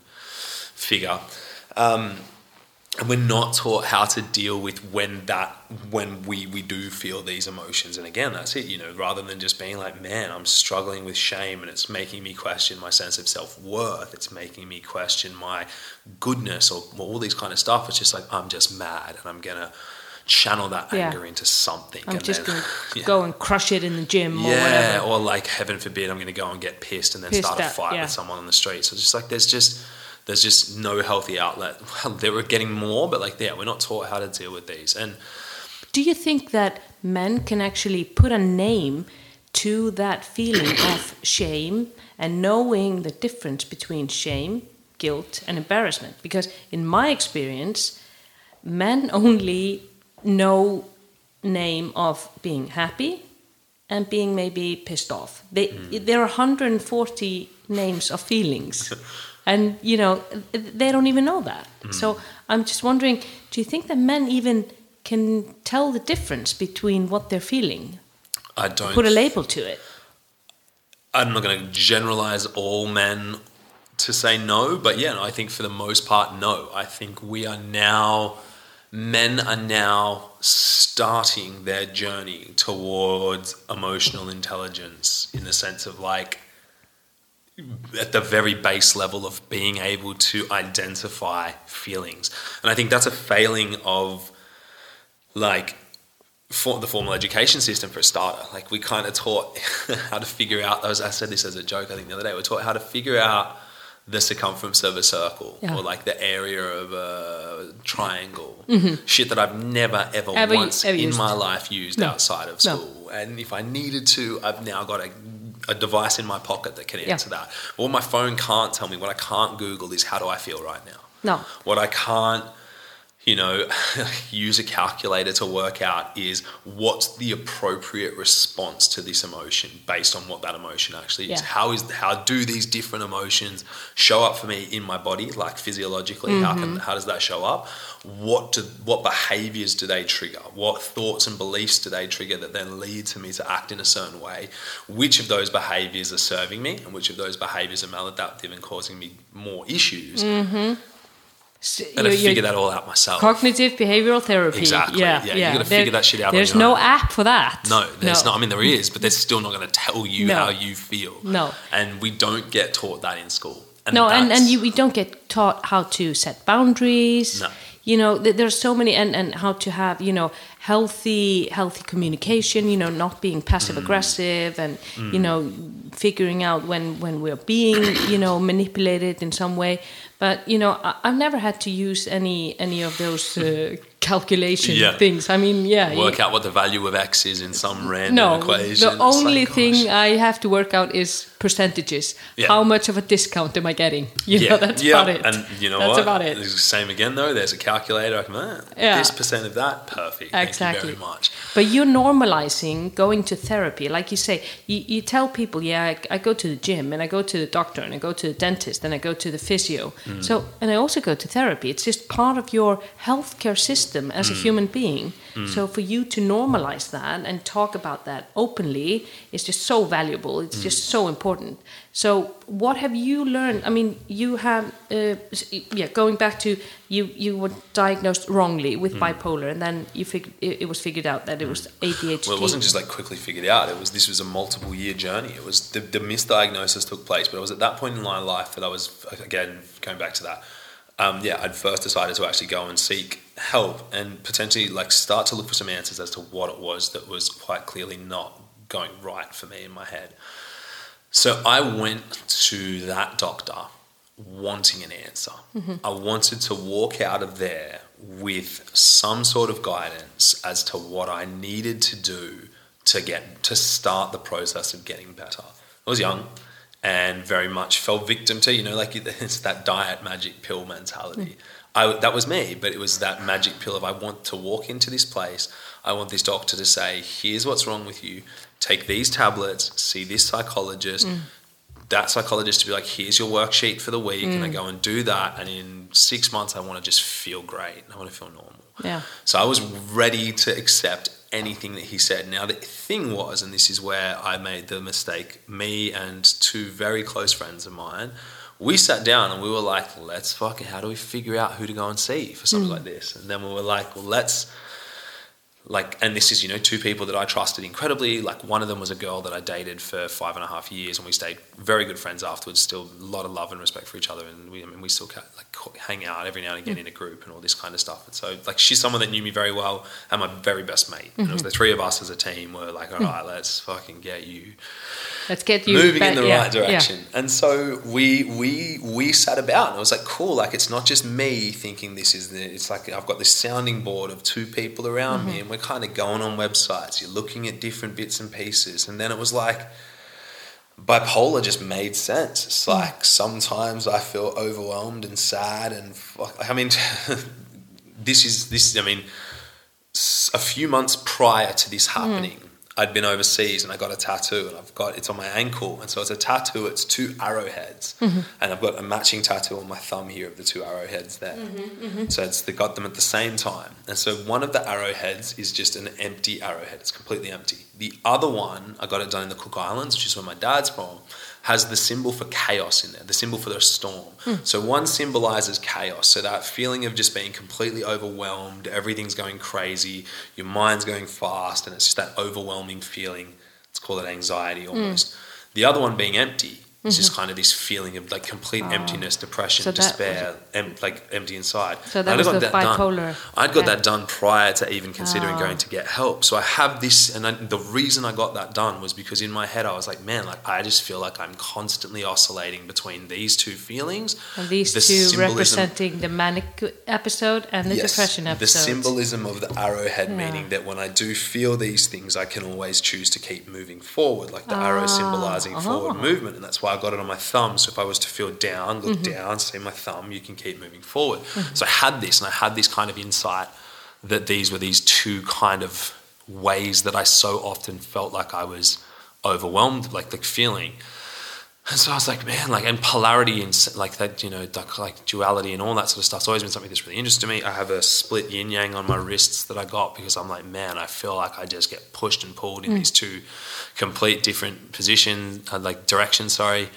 S2: figure. Um, and we're not taught how to deal with when that when we we do feel these emotions and again that's it you know rather than just being like man i'm struggling with shame and it's making me question my sense of self-worth it's making me question my goodness or all these kind of stuff it's just like i'm just mad and i'm gonna channel that
S1: Yeah.
S2: anger into something
S1: I'm just
S2: then-
S1: gonna
S2: Yeah.
S1: go and crush it in the gym or
S2: yeah,
S1: whatever.
S2: or like heaven forbid, I'm going to go and get pissed and then
S1: Pissed
S2: start a
S1: at,
S2: fight
S1: yeah.
S2: with someone on the street. So it's just like there's just there's just no healthy outlet. Well, they were getting more, but like yeah, we're not taught how to deal with these. And
S1: Do you think that men can actually put a name to that feeling of shame and knowing the difference between shame, guilt, and embarrassment? Because in my experience, men only know name of being happy and being maybe pissed off. They, hmm. There are 140 names of feelings. And you know they don't even know that. Mm. So I'm just wondering, do you think that men even can tell the difference between what they're feeling?
S2: I don't
S1: Put a label to it.
S2: I'm not going to generalize all men to say no, but yeah, no, I think for the most part, no. I think we are now, men are now starting their journey towards emotional intelligence in the sense of like, at the very base level of being able to identify feelings. And I think that's a failing of like for the formal education system for a starter. Like we kind of taught how to figure out those. I said this as a joke. I think the other day we taught how to figure out the circumference of a circle
S1: Yeah.
S2: or like the area of a triangle.
S1: Mm-hmm.
S2: Shit that I've never ever,
S1: Ever-
S2: once
S1: ever
S2: in my life used
S1: No.
S2: outside of
S1: No.
S2: school. And if I needed to, I've now got a, a device in my pocket that can
S1: Yeah.
S2: answer that. But what my phone can't tell me, what I can't Google is how do I feel right now.
S1: No.
S2: What I can't, you know, use a calculator to work out is what's the appropriate response to this emotion based on what that emotion actually is.
S1: Yeah.
S2: How is how do these different emotions show up for me in my body, like physiologically? How
S1: Mm-hmm.
S2: can how does that show up? What do what behaviors do they trigger? What thoughts and beliefs do they trigger that then lead to me to act in a certain way? Which of those behaviors are serving me, and which of those behaviors are maladaptive and causing me more issues?
S1: S-
S2: And I figure that all out myself.
S1: Cognitive behavioral therapy.
S2: Exactly,
S1: Yeah,
S2: yeah, you
S1: yeah.
S2: gotta figure that shit out
S1: There's no
S2: own.
S1: app for that.
S2: No, there's not. I mean, there is, but they're still not going to tell you
S1: No.
S2: how you feel.
S1: No.
S2: and we don't get taught that in school. And
S1: no, and, and you, we don't get taught how to set boundaries.
S2: No.
S1: You know, there's so many, and, and how to have, you know, healthy healthy communication. You know, not being passive mm. aggressive, and you mm. know, figuring out when when we're being, you know, manipulated in some way. But you know, I, I've never had to use any any of those uh, calculation
S2: Yeah.
S1: things. I mean, yeah,
S2: work out what the value of x is in some random
S1: no,
S2: equation.
S1: the only
S2: like,
S1: thing. I have to work out is percentages.
S2: Yeah.
S1: How much of a discount am I getting? You know, that's
S2: yeah,
S1: about it.
S2: And you know
S1: that's
S2: what?
S1: about it.
S2: Same again though. There's a calculator. I can ah,
S1: Yeah.
S2: this percent of that. Perfect. Thank
S1: Exactly.
S2: you very much.
S1: But you're normalizing going to therapy. Like you say, you, you tell people, yeah, I, I go to the gym and I go to the doctor and I go to the dentist and I go to the physio.
S2: Mm.
S1: So, and I also go to therapy. It's just part of your healthcare system as a
S2: Mm.
S1: human being. So for you to normalize that and talk about that openly is just so valuable.
S2: Mm.
S1: It's just so important. So what have you learned? I mean, you have, uh, yeah, going back to you, you were diagnosed wrongly with
S2: Mm.
S1: bipolar, and then you fig- it, it was figured out that it was ADHD.
S2: Well, it wasn't just like quickly figured out. It was this was a multiple year journey. It was the, the misdiagnosis took place, but it was at that point in my life that I was again going back to that. Um, yeah, I'd first decided to actually go and seek help and potentially like start to look for some answers as to what it was that was quite clearly not going right for me in my head. So I went to that doctor wanting an answer. I wanted to walk out of there with some sort of guidance as to what I needed to do to get to start the process of getting better. I was young and very much fell victim to, you know, like it's that diet magic pill mentality. Mm. I, that was me, but it was that magic pill of I want to walk into this place. I want this doctor to say, here's what's wrong with you. Take these tablets, see this psychologist. Mm. That psychologist to be like, here's your worksheet for the week. And I mm. go and do that. And in six months, I want to just feel great. I want to feel normal.
S1: yeah.
S2: So I was ready to accept anything that he said. Now, the thing was, and this is where I made the mistake, me and two very close friends of mine, we sat down and we were like, let's fucking, how do we figure out who to go and see for something hmm. like this? And then we were like, well, let's, like, and this is, you know, two people that I trusted incredibly. Like, one of them was a girl that I dated for five and a half years, and we stayed very good friends afterwards. Still, a lot of love and respect for each other, and we, I mean, we still like hang out every now and again mm. in a group and all this kind of stuff. And so, like, she's someone that knew me very well, and my very best mate. And it was mm-hmm. the three of us as a team were like, all mm. right, let's fucking get you
S1: Let's get you
S2: moving
S1: back-
S2: in the
S1: yeah,
S2: right
S1: yeah.
S2: direction. And so we we we sat about and it was like cool, like it's not just me thinking this is the it's like I've got this sounding board of two people around
S1: Mm-hmm.
S2: me and we're kind of going on websites, you're looking at different bits and pieces. And then it was like bipolar just made sense. It's
S1: Mm.
S2: like sometimes I feel overwhelmed and sad and fuck, I mean this is this I mean a few months prior to this happening, I'd been overseas and I got a tattoo and I've got it's on my ankle and so it's a tattoo. It's two arrowheads
S1: Mm-hmm.
S2: and I've got a matching tattoo on my thumb here of the two arrowheads there.
S1: Mm-hmm,
S2: So it's they got them at the same time and so one of the arrowheads is just an empty arrowhead. It's completely empty. The other one I got it done in the Cook Islands, which is where my dad's from. Has the symbol for chaos in there, the symbol for the storm. Hmm. So one symbolizes chaos, so that feeling of just being completely overwhelmed, everything's going crazy, your mind's going fast, and it's just that overwhelming feeling. Let's call it anxiety hmm. almost. The other one being empty is just kind of this feeling of like complete emptiness, depression,
S1: So was-
S2: despair, em- like empty inside.
S1: So that
S2: I
S1: was
S2: got
S1: the
S2: that done.
S1: bipolar.
S2: I'd got
S1: Okay.
S2: that done prior to even considering
S1: Oh.
S2: going to get help. So I have this, and I, the reason I got that done was because in my head I was like, man, like I just feel like I'm constantly oscillating between these two feelings.
S1: And these
S2: The
S1: two
S2: symbolism-
S1: representing the manic episode and the
S2: Yes,
S1: depression episode.
S2: The symbolism of the arrowhead
S1: Yeah.
S2: meaning that when I do feel these things, I can always choose to keep moving forward, like the arrow symbolizing
S1: Ah,
S2: forward
S1: oh.
S2: movement. And that's why I got it on my thumb. So if I was to feel down, look
S1: Mm-hmm.
S2: down, see my thumb, you can keep moving forward. So I had this, and I had this kind of insight that these were these two kind of ways that I so often felt like I was overwhelmed, like the feeling. And so I was like, man, like, and polarity and like that, you know, like, duality and all that sort of stuff's always been something that's really interesting to me. I have a split yin yang on my wrists that I got because I'm like, man, I feel like I just get pushed and pulled in mm. these two complete different positions, uh, like directions, sorry.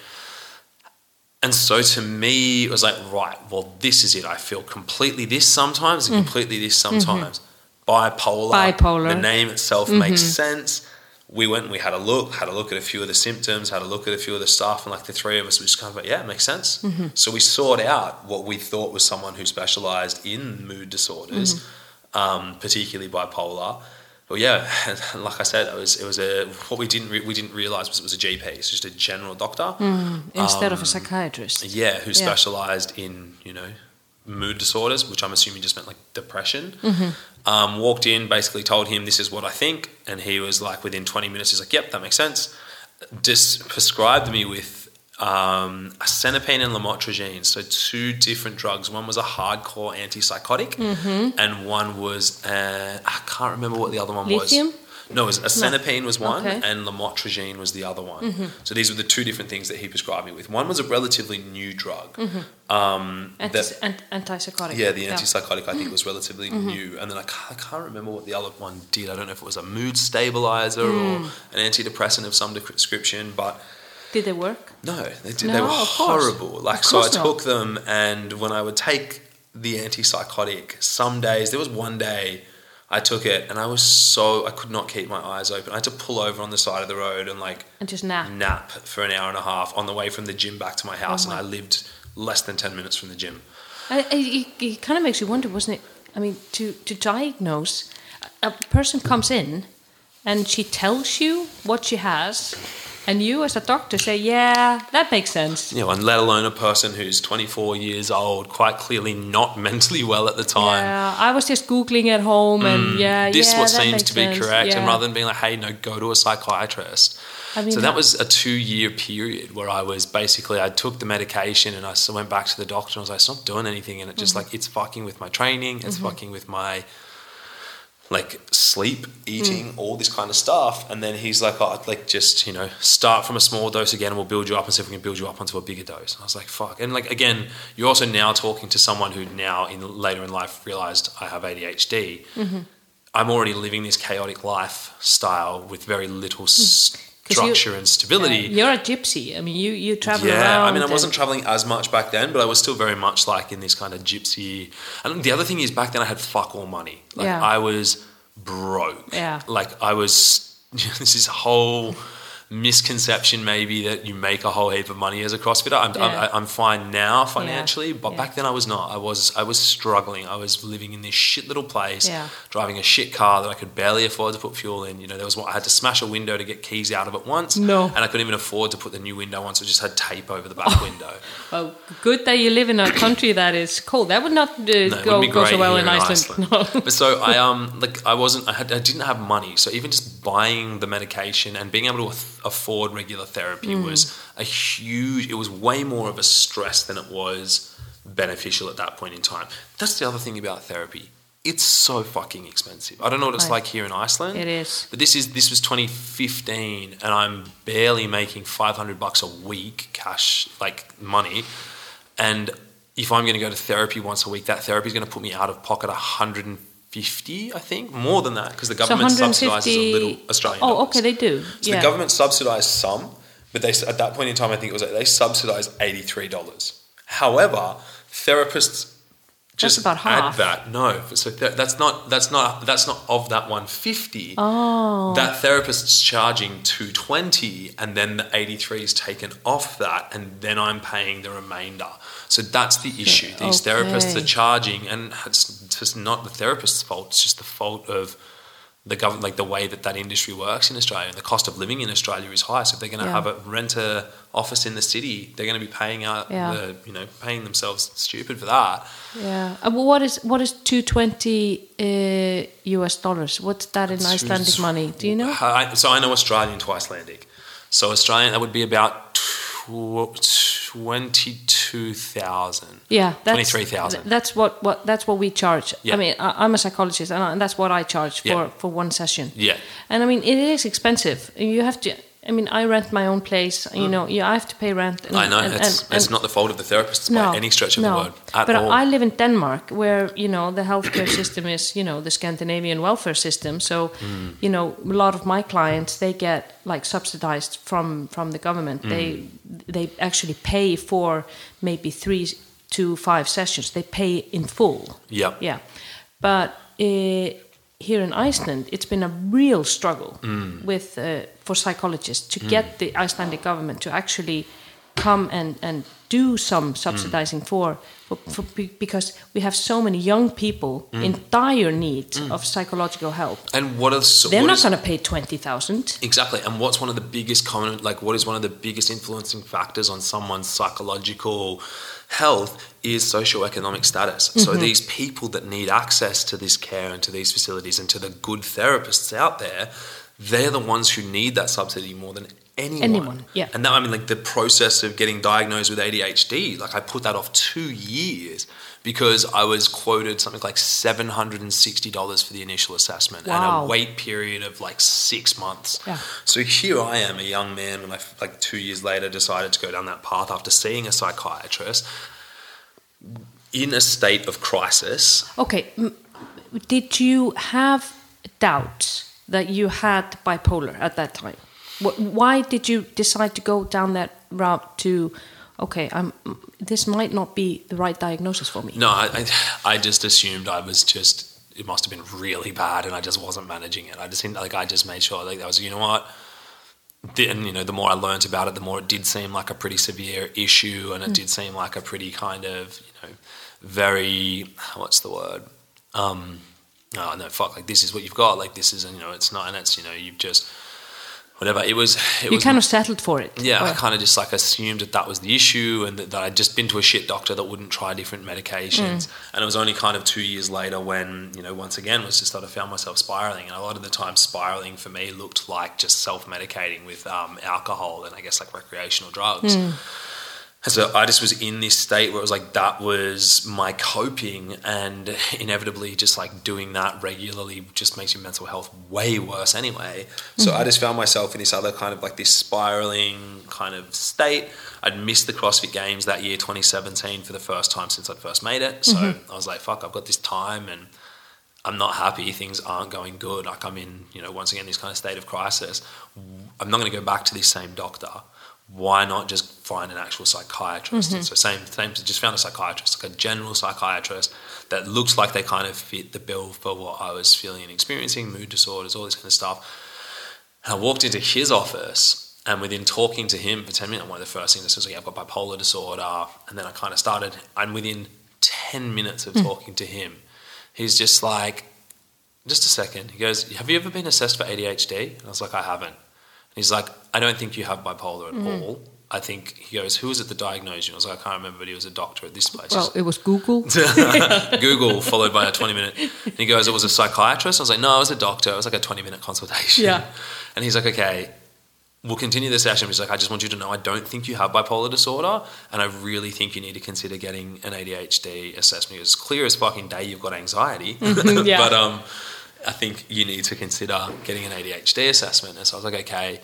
S2: And so to me, it was like, right, well, this is it. I feel completely this sometimes and mm. completely this mm-hmm. sometimes. Bipolar.
S1: Bipolar.
S2: The name itself mm-hmm. makes sense. We went and we had a look, had a look at a few of the symptoms, had a look at a few of the stuff, and like the three of us, we just kind of like, yeah, it makes sense. So we sought out what we thought was someone who specialized in mood disorders, um, particularly bipolar. But yeah, like I said, it was it was a what we didn't re- we didn't realize was it was a GP. It's just a general doctor.
S1: instead
S2: um,
S1: of a psychiatrist.
S2: Yeah, who specialized in you know mood disorders, which I'm assuming just meant like depression. Um, walked in, basically told him this is what I think, and he was like within 20 minutes, he's like, "Yep, that makes sense." Just prescribed me with um, asenapine and lamotrigine, so two different drugs. One was a hardcore antipsychotic, and one was uh, I can't remember what the other one
S1: Lithium?
S2: was. No, it was asenapine was one,
S1: Okay.
S2: and lamotrigine was the other one. Mm-hmm. So these were the two different things that he prescribed me with. One was a relatively new drug. Mm-hmm. Um,
S1: Anti-
S2: that-
S1: ant- antipsychotic.
S2: yeah, the antipsychotic I think mm-hmm. was relatively new, and then I can't, I can't remember what the other one did. I don't know if it was a mood stabilizer or mm. an antidepressant of some description, but
S1: Did they work?
S2: no, they did.
S1: No,
S2: they were horrible. Like so, I
S1: not.
S2: took them, and when I would take the antipsychotic, some days there was one day I took it, and I was so I could not keep my eyes open. I had to pull over on the side of the road and like
S1: And just nap.
S2: nap for an hour and a half on the way from the gym back to my house,
S1: Oh my-
S2: and I lived less than ten minutes from the gym.
S1: I, it, it kind of makes you wonder, wasn't it? I mean, to, to diagnose, a person comes in and she tells you what she has, and you as a doctor say, yeah, that makes sense.
S2: you know, and let alone a person who's 24 years old, quite clearly not mentally well at the time.
S1: Yeah, I was just googling at home, and yeah,
S2: Mm. this
S1: yeah,
S2: what seems to be
S1: sense.
S2: correct, and rather than being like, "Hey, no, go to a psychiatrist."
S1: I mean,
S2: so that was a two-year period where I was basically I took the medication and I went back to the doctor and I was like, "It's not doing anything," and it just
S1: Mm-hmm.
S2: like it's fucking with my training, it's fucking with my like sleep, eating, mm. all this kind of stuff. And then he's like, oh, like just you know, start from a small dose again, and we'll build you up and see if we can build you up onto a bigger dose. And I was like, fuck. And like again, you're also now talking to someone who now in later in life realized I have ADHD. Mm-hmm. I'm already living this chaotic lifestyle with very little mm.
S1: s you-
S2: structure and stability.
S1: Yeah, you're a gypsy. I mean, you you travel
S2: Yeah. I mean, I wasn't traveling as much back then, but I was still very much like in this kind of gypsy. And the other thing is, back then I had fuck all money. Like
S1: Yeah.
S2: I was broke.
S1: Yeah.
S2: Like I was. This is whole misconception maybe that you make a whole heap of money as a CrossFitter. I'm,
S1: Yeah.
S2: I'm, I'm fine now financially, but
S1: Yeah.
S2: back then I was not. I was I was struggling. I was living in this shit little place,
S1: Yeah.
S2: driving a shit car that I could barely afford to put fuel in. You know, there was one, I had to smash a window to get keys out of it once.
S1: No.
S2: and I couldn't even afford to put the new window on, so I just had tape over the back window.
S1: Well, good that you live in a country that is cold. That would not uh,
S2: it
S1: go, go so well in
S2: in
S1: Iceland.
S2: Iceland.
S1: No.
S2: But so I um like I wasn't I had I didn't have money, so even just buying the medication and being able to afford regular therapy
S1: Mm.
S2: was a huge. It was way more of a stress than it was beneficial at that point in time. That's the other thing about therapy. it's so fucking expensive. I don't know what it's like here in Iceland.
S1: It is.
S2: But this is this was 2015, and I'm barely making 500 bucks a week cash, like money. And if I'm going to go to therapy once a week, that therapy is going to put me out of pocket 150, I think, more than that, because the government
S1: 150.
S2: subsidises a little Australian.
S1: Oh,
S2: dollars.
S1: okay, they do.
S2: So
S1: yeah.
S2: the government subsidised some, but they at that point in time, I think it was like they subsidised eighty three dollars. However, therapists just
S1: about
S2: add
S1: half.
S2: that. No, so th- that's not that's not that's not of that one fifty.
S1: Oh.
S2: That therapist's charging two twenty, and then the eighty three is taken off that, and then I'm paying the remainder. So that's the issue. These therapists are charging, and it's just not the therapist's fault. It's just the fault of the government, like the way that that industry works in Australia, and the cost of living in Australia is high. So if they're going to
S1: Yeah.
S2: have a rent a office in the city, they're going to be paying out
S1: Yeah.
S2: the, you know, paying themselves stupid for that.
S1: Yeah. Uh, well, what is what is two twenty uh, US dollars? What's that in
S2: It's-
S1: Icelandic
S2: it's-
S1: money? Do you know?
S2: I, so I know Australian to Icelandic. So Australian, that would be about twenty-two thousand.
S1: Yeah, that's
S2: 23,000.
S1: That's what, what that's what we charge.
S2: Yeah.
S1: I mean, I, I'm a psychologist, and, I, and that's what I charge for
S2: Yeah.
S1: for one session.
S2: Yeah.
S1: And I mean, it is expensive. You have to. I mean, I rent my own place. You know, yeah, I have to pay rent. And,
S2: Mm. I know
S1: and-
S2: it's,
S1: and-
S2: it's not the fault of the therapists
S1: no,
S2: by any stretch of
S1: no.
S2: the word at
S1: but
S2: all.
S1: I live in Denmark, where you know the healthcare system is you know the Scandinavian welfare system. So,
S2: Mm.
S1: you know, a lot of my clients they get like subsidized from from the government. They
S2: Mm.
S1: they actually pay for maybe three to five sessions. They pay in full.
S2: Yeah.
S1: Yeah, but uh, here in Iceland, it's been a real struggle
S2: Mm.
S1: with uh, for psychologists to get the Icelandic government to actually come and, and do some subsidizing for, for, for because we have so many young people in dire need of psychological help.
S2: and what are so,
S1: They're
S2: what
S1: not going to pay twenty thousand.
S2: Exactly. And what's one of the biggest common, like, what is one of the biggest influencing factors on someone's psychological health is socioeconomic status. So mm-hmm. these people that need access to this care and to these facilities and to the good therapists out there, they're the ones who need that subsidy more than anyone.
S1: Anyone, yeah.
S2: And that, I mean, like, the process of getting diagnosed with ADHD, like, I put that off two years because I was quoted something like $760 for the initial assessment and a wait period of like six months.
S1: Yeah.
S2: So here I am, a young man, and I, like two years later, decided to go down that path after seeing a psychiatrist in a state of crisis.
S1: Okay, did you have doubts that you had bipolar at that time? Why did you decide to go down that route to, okay, I'm, this might not be the right diagnosis for me?
S2: No, I, I, I just assumed I was just, it must have been really bad, and I just wasn't managing it. I just like I just made sure, like, I was, you know what? Then, you know, the more I learned about it, the more it did seem like a pretty severe issue, and it did seem like a pretty kind of, you know, very, what's the word? Um, oh no, fuck! Like this is what you've got. Like this is, you know, it's not, and it's, you know, you've just, whatever. It was, it
S1: you
S2: was
S1: kind of settled for it.
S2: yeah, I kind of just like assumed that that was the issue and that, that I'd just been to a shit doctor that wouldn't try different medications. And it was only kind of two years later when, you know, once again was just that I found myself spiraling. And a lot of the time, spiraling for me looked like just self medicating with um, alcohol and I guess like recreational drugs. And so I just was in this state where it was like that was my coping, and inevitably, just like doing that regularly just makes your mental health way worse anyway. So I mm-hmm. just found myself in this other kind of like this spiraling kind of state. I'd missed the CrossFit Games that year, 2017, for the first time since I'd first made it. So mm-hmm. I was like, fuck, I've got this time and I'm not happy. Things aren't going good. Like I'm in, you know, once again, this kind of state of crisis. I'm not going to go back to this same doctor. Why not just find an actual psychiatrist? And so same, same. Just found a psychiatrist, like a general psychiatrist that looks like they kind of fit the bill for what I was feeling and experiencing, mood disorders, all this kind of stuff. And I walked into his office, and within talking to him for 10 minutes, one of the first things I said was, like, I've got bipolar disorder. And then I kind of started, and within 10 minutes of mm. talking to him, he's just like, just a second. He goes, Have you ever been assessed for ADHD? And I was like, I haven't. He's like, I don't think you have bipolar at all. I think, he goes, Who was it that diagnosed you? I was like, I can't remember, but he was a doctor at this place.
S1: Well, it was Google.
S2: Google followed by a 20 minute. And he goes, It was a psychiatrist? I was like, No, it was a doctor. It was like a 20 minute consultation.
S1: Yeah.
S2: And he's like, Okay, we'll continue the session. He's like, I just want you to know I don't think you have bipolar disorder, and I really think you need to consider getting an ADHD assessment. It's clear as fucking day you've got anxiety,
S1: Yeah.
S2: but um, I think you need to consider getting an ADHD assessment. And so I was like, okay.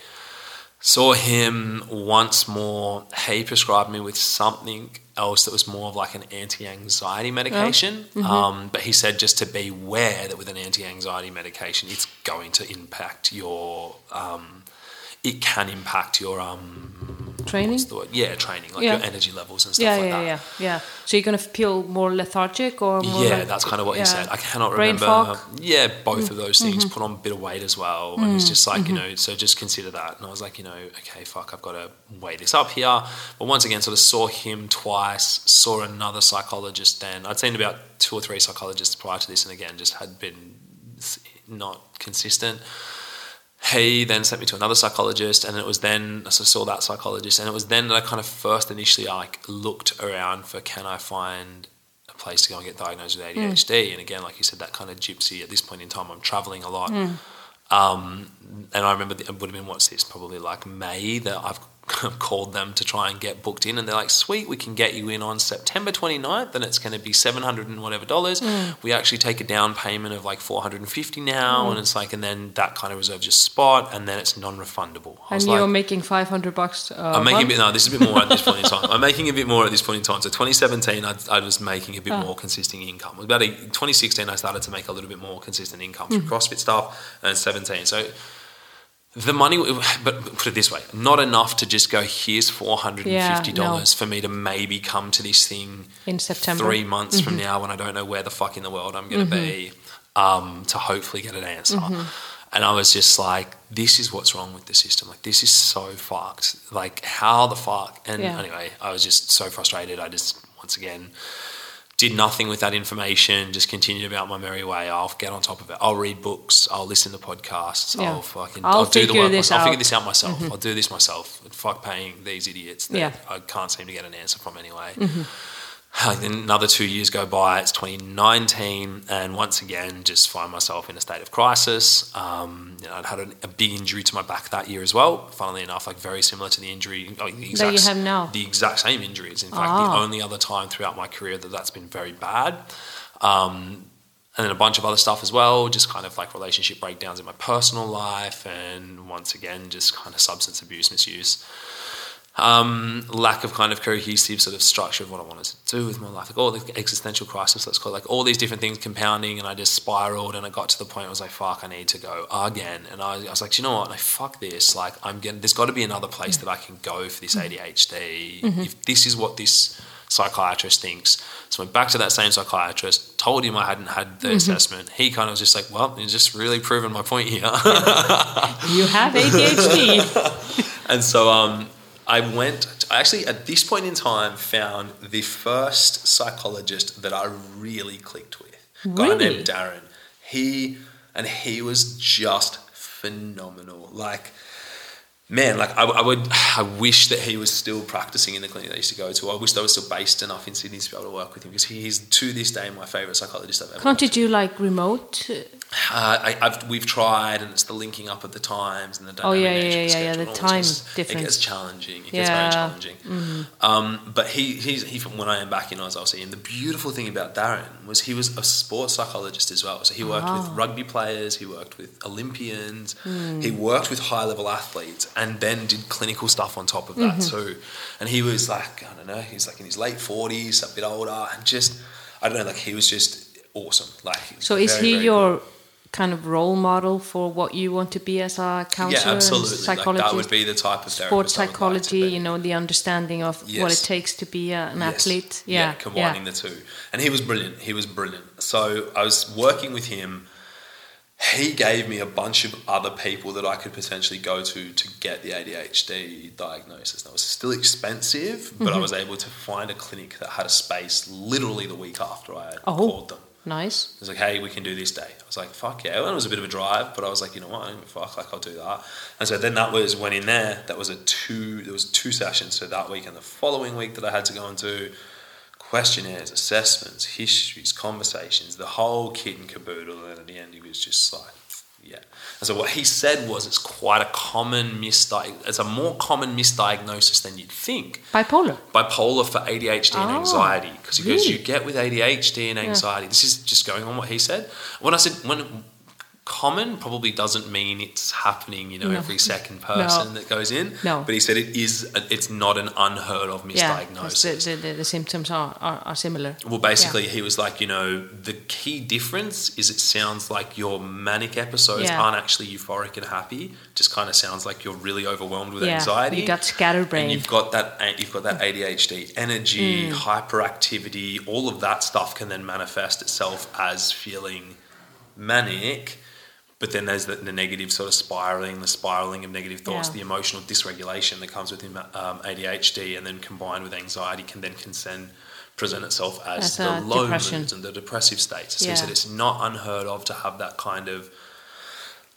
S2: Saw him once more. He prescribed me with something else that was more of like an anti-anxiety medication. Um, but he said just to beware that with an anti-anxiety medication, it's going to impact your. Um, it can impact your um,
S1: Training?
S2: Yeah, training, like
S1: Yeah.
S2: your energy levels and stuff
S1: Yeah,
S2: like
S1: yeah,
S2: that.
S1: yeah, yeah. So you're gonna feel more lethargic or more
S2: Yeah,
S1: like-
S2: that's kind of what
S1: yeah.
S2: he said. I cannot
S1: Brain
S2: remember.
S1: fog? Mm.
S2: Yeah, both of those things. Put on a bit of weight as well, and he's just like, you know, so just consider that. And I was like, you know, okay, fuck, I've got to weigh this up here. But once again, sort of saw him twice. Saw another psychologist. Then I'd seen about two or three psychologists prior to this, and again, just had been not consistent. He then sent me to another psychologist, and it was then so I saw that psychologist, and it was then that I kind of first initially like looked around for can I find a place to go and get diagnosed with ADHD, and again, like you said, that kind of gypsy. At this point in time, I'm traveling a lot, um, and I remember the, it would have been what's this probably like May that I've called them to try and get booked in, and they're like, "Sweet, we can get you in on September 29th, and it's going to be seven hundred and whatever dollars. Hmm. We actually take a down payment of like 450 now, hmm. and it's like, and then that kind of reserves your spot, and then it's non-refundable." I
S1: And you're
S2: like,
S1: making 500 bucks. Uh,
S2: I'm making a bit. No, this is a bit more at this point in time. I'm making a bit more at this point in time. So 2017, I, I was making a bit
S1: Oh.
S2: more consistent income. About a, 2016, I started to make a little bit more consistent income through hmm. CrossFit stuff, and 17. So the money, but put it this way, not enough to just go. Here's 450
S1: Yeah,
S2: dollars for me to maybe come to this thing
S1: in September.
S2: three months from mm-hmm. now when I don't know where the fuck in the world I'm going to be mm-hmm. um, to hopefully get an answer. Mm-hmm. And I was just like, this is what's wrong with the system. Like, this is so fucked. Like, how the fuck? And
S1: Yeah.
S2: anyway, I was just so frustrated. I just, once again, did nothing with that information, just continued about my merry way. I'll get on top of it. I'll read books. I'll listen to podcasts.
S1: Yeah.
S2: I'll fucking,
S1: I'll
S2: I'll, do the
S1: figure
S2: work.
S1: this.
S2: I'll figure
S1: out.
S2: this out myself. Mm-hmm. I'll do this myself. Fuck paying these idiots that
S1: Yeah.
S2: I can't seem to get an answer from anyway. Then another two years go by. It's 2019, and once again, just find myself in a state of crisis. Um, you know, I'd had a, a big injury to my back that year as well. Funnily enough, like very similar to the injury oh, the exact,
S1: you have now?
S2: The exact same injuries. In fact,
S1: Ah.
S2: the only other time throughout my career that that's been very bad. Um, and then a bunch of other stuff as well, just kind of like relationship breakdowns in my personal life, and once again, just kind of substance abuse, misuse um, lack of kind of cohesive sort of structure of what I wanted to do with my life, like all the existential crisis, let's call it, like all these different things compounding, and I just spiraled, and I got to the point where I was like, "Fuck, I need to go again." And I, I was like, "Do "You know what? Like, fuck this! Like, I'm getting. There's got to be another place that I can go for this ADHD. If this is what this psychiatrist thinks." So I went back to that same psychiatrist, told him I hadn't had the assessment. He kind of was just like, "Well, you're just really proving my point here."
S1: You have ADHD.
S2: And so um, I went, I actually at this point in time found the first psychologist that I really clicked with. A guy named Darren. He, and he was just phenomenal. Like, man, like I, I would, I wish that he was still practicing in the clinic that I used to go to. I wish they were still based enough in Sydney to be able to work with him because he is to this day my favorite psychologist I've ever
S1: Can't you do like remote?
S2: Uh, uh, I, I've, we've tried, and it's the linking up of the times and the
S1: Oh, yeah,
S2: dynamic
S1: yeah,
S2: of
S1: yeah, yeah,
S2: schedule
S1: the time.
S2: It
S1: difference.
S2: gets challenging. It gets
S1: Yeah.
S2: very challenging. Um, but he, he's, he, when I am back in Oz, I'll see him. The beautiful thing about Darren was he was a sports psychologist as well. So he worked with
S1: Ah.
S2: rugby players, he worked with Olympians,
S1: Hmm.
S2: he worked with high level athletes, and then did clinical stuff on top of that
S1: Mm-hmm.
S2: too. And he was like, I don't know, he's like in his late 40s, a bit older, and just, I don't know, like he was just awesome. Like,
S1: So is
S2: very,
S1: he
S2: very
S1: your kind of role model for what you want to be as a counselor
S2: yeah,
S1: and
S2: absolutely. Like
S1: psychologist?
S2: that would be the type of therapist
S1: Sports
S2: I would like to
S1: psychology,
S2: be.
S1: you know, the understanding of what it takes to be an
S2: Yes.
S1: athlete. Yeah,
S2: combining the two. And he was brilliant. He was brilliant. So I was working with him. He gave me a bunch of other people that I could potentially go to to get the ADHD diagnosis. Now, it was still expensive, but
S1: Mm-hmm.
S2: I was able to find a clinic that had a space literally the week after I had
S1: Oh.
S2: called them.
S1: Nice.
S2: It was like, hey, we can do this day. I was like, fuck yeah. Well, it was a bit of a drive, but I was like, you know what? I fuck. Like, I'll do that. And so then that was went in there. That was a two. There was two sessions. So that week and the following week that I had to go and do questionnaires, assessments, histories, conversations, the whole kit and caboodle. And at the end, he was just like, Yeah. And so what he said was it's quite a common misdiagnosis. It's a more common misdiagnosis than you'd think.
S1: Bipolar.
S2: Bipolar for ADHD and
S1: Oh,
S2: anxiety because he goes,
S1: really?
S2: you get with ADHD and anxiety. This is just going on what he said. When I said when common probably doesn't mean it's happening, you know,
S1: No.
S2: every second person that goes in.
S1: No.
S2: But he said it is. It's not an unheard of
S1: Yeah,
S2: misdiagnosis.
S1: the, the, the, the symptoms are, are, are similar.
S2: Well, basically, he was like, you know, the key difference is it sounds like your manic episodes
S1: Yeah.
S2: aren't actually euphoric and happy. Just kind of sounds like you're really overwhelmed with
S1: yeah,
S2: anxiety.
S1: you've got scatterbrain.
S2: and you've got that you've got that ADHD energy,
S1: Mm.
S2: hyperactivity, all of that stuff can then manifest itself as feeling manic. But then there's the, the negative sort of spiraling, the spiraling of negative thoughts,
S1: Yeah.
S2: the emotional dysregulation that comes with um, ADHD, and then combined with anxiety can then consent, present itself as,
S1: As
S2: the low
S1: depression.
S2: moods and the depressive states. So
S1: Yeah.
S2: he said it's not unheard of to have that kind of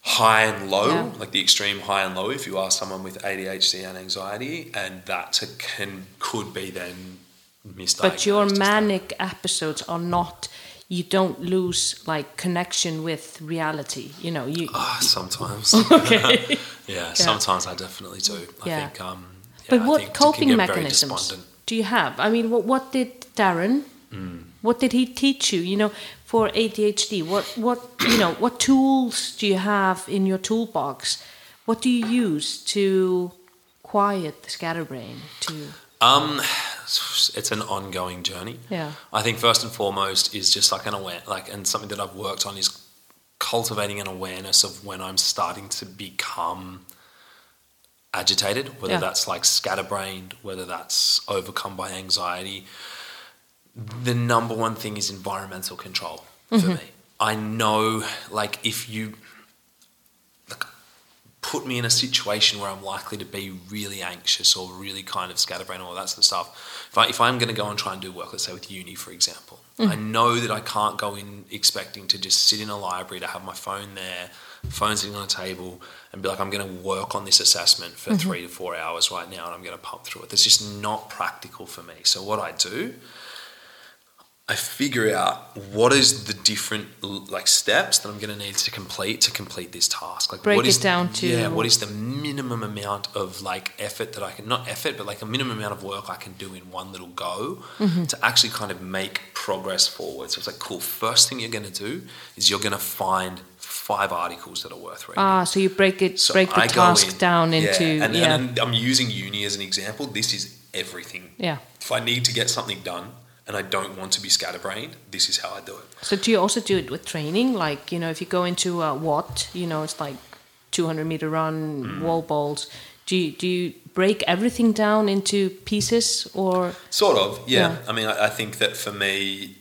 S2: high and low,
S1: Yeah.
S2: like the extreme high and low, if you are someone with ADHD and anxiety, and that to, can could be then misdiagnosed.
S1: but your manic episodes are not. You don't lose like connection with reality. You know, you.
S2: Ah, sometimes.
S1: okay.
S2: yeah, sometimes I definitely do. I
S1: Yeah.
S2: think. Um, yeah,
S1: but what
S2: think it can
S1: coping mechanisms do you have? I mean, what, what did Darren?
S2: Hmm.
S1: What did he teach you? You know, for ADHD, what what you know, what tools do you have in your toolbox? What do you use to quiet the scatterbrain? To
S2: Um, it's an ongoing journey.
S1: yeah,
S2: I think first and foremost is just like an aware, like, and something that I've worked on is cultivating an awareness of when I'm starting to become agitated, whether
S1: Yeah.
S2: that's like scatterbrained, whether that's overcome by anxiety. The number one thing is environmental control for
S1: Mm-hmm.
S2: me. I know, like, if you put me in a situation where I'm likely to be really anxious or really kind of scatterbrained, all that sort of stuff. If, I, if I'm going to go and try and do work, let's say with uni, for example, I mm-hmm. know that I can't go in expecting to just sit in a library to have my phone there, phone sitting on a table, and be like, I'm going to work on this assessment for mm-hmm. three to four hours right now, and I'm going to pump through it. That's just not practical for me. So what I do I figure out what is the different like steps that I'm going to need to complete to complete this task. Like
S1: Break
S2: what
S1: it
S2: is
S1: down to-
S2: yeah, what is the minimum amount of like effort that I can not effort, but like a minimum amount of work I can do in one little go
S1: Mm-hmm.
S2: to actually kind of make progress forward. So it's like cool. First thing you're going to do is you're going to find five articles that are worth reading.
S1: ah, so you break it,
S2: So
S1: break the
S2: I
S1: task
S2: in-
S1: down
S2: yeah,
S1: into
S2: and,
S1: yeah,
S2: and I'm using uni as an example. This is everything.
S1: yeah.
S2: If I need to get something done and I don't want to be scatterbrained, this is how I do it.
S1: So do you also do it with training? Like you know, if you go into a WOD, you know, it's like 200 meter run,
S2: Mm.
S1: wall balls. Do you, do you break everything down into pieces or
S2: Sort of, yeah.
S1: Yeah.
S2: I mean, I, I think that for me,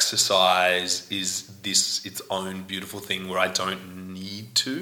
S2: exercise is this its own beautiful thing where I don't need to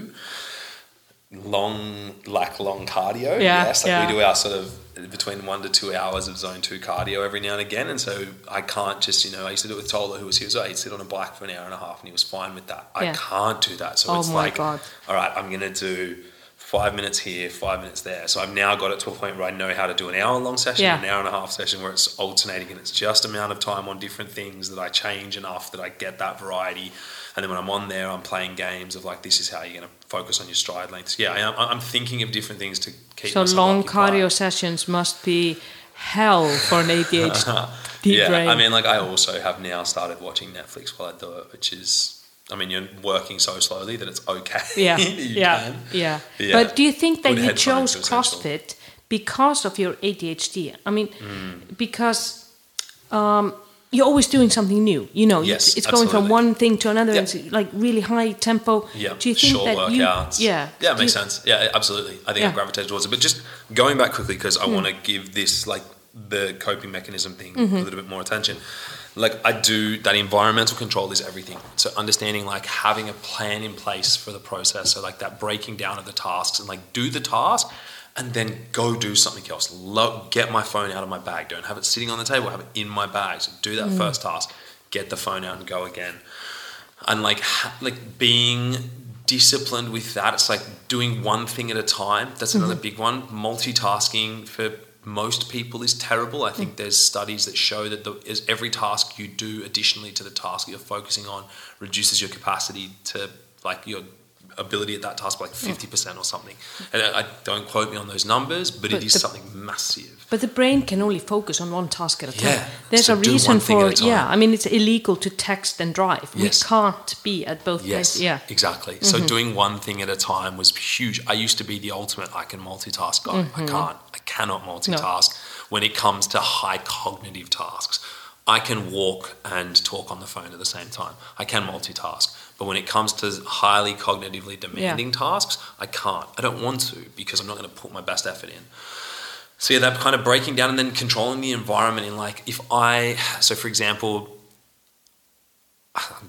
S2: long like long cardio.
S1: Yeah,
S2: yes, like
S1: yeah.
S2: we do our sort of between one to two hours of zone two cardio every now and again, and so I can't just you know I used to do it with Tola who was here, so he'd sit on a bike for an hour and a half, and he was fine with that. I can't do that, so
S1: Oh
S2: it's
S1: my
S2: like
S1: God.
S2: all right, I'm gonna do. Five minutes here, five minutes there. So I've now got it to a point where I know how to do an hour long session,
S1: Yeah.
S2: an hour and a half session where it's alternating and it's just amount of time on different things that I change enough that I get that variety. And then when I'm on there, I'm playing games of like, this is how you're going to focus on your stride lengths. Yeah, I am, I'm thinking of different things to keep
S1: so long
S2: occupied.
S1: cardio sessions must be hell for an ADHD
S2: yeah,
S1: brain.
S2: I mean, like I also have now started watching Netflix while I do it, which is, I mean, you're working so slowly that it's okay.
S1: yeah, yeah, yeah,
S2: Yeah.
S1: But do you think that
S2: Good
S1: you chose. CrossFit because of your ADHD? I mean,
S2: Mm.
S1: because um, you're always doing something new. You know,
S2: Yes,
S1: it's, it's going from one thing to another.
S2: Yeah.
S1: It's like really high tempo.
S2: Yeah,
S1: Do you think
S2: short
S1: that
S2: workouts.
S1: you? Yeah.
S2: yeah, it makes
S1: you-
S2: sense. Yeah, absolutely. I think
S1: Yeah.
S2: I gravitated towards it. But just going back quickly because I
S1: Hmm.
S2: want to give this like the coping mechanism thing
S1: Mm-hmm.
S2: a little bit more attention. Like I do that environmental control is everything. So understanding like having a plan in place for the process. So like that breaking down of the tasks and like do the task and then go do something else. Lo- get my phone out of my bag. Don't have it sitting on the table. Have it in my bag. So do that mm. first task. Get the phone out and go again and like ha- like being disciplined with that it's like doing one thing at a time that's another mm-hmm. big one multitasking for most people is terrible i think mm. there's studies that show that the, is every task you do additionally to the task you're focusing on reduces your capacity to like your ability at that task by like 50% or something. And I, I don't quote me on those numbers, but,
S1: But
S2: it is
S1: the-
S2: something massive.
S1: But the brain can only focus on one task at a time.
S2: Yeah,
S1: There's
S2: so
S1: a reason for yeah. I mean, it's illegal to text and drive.
S2: Yes.
S1: We can't be at both
S2: Yes,
S1: places. Yeah.
S2: exactly. So mm-hmm. doing one thing at a time was huge. I used to be the ultimate I can multitask guy. I can't. I cannot multitask when it comes to high cognitive tasks. I can walk and talk on the phone at the same time. I can multitask. But when it comes to highly cognitively demanding tasks, I can't. I don't want to because I'm not going to put my best effort in. So yeah, that kind of breaking down and then controlling the environment in like if I so for example,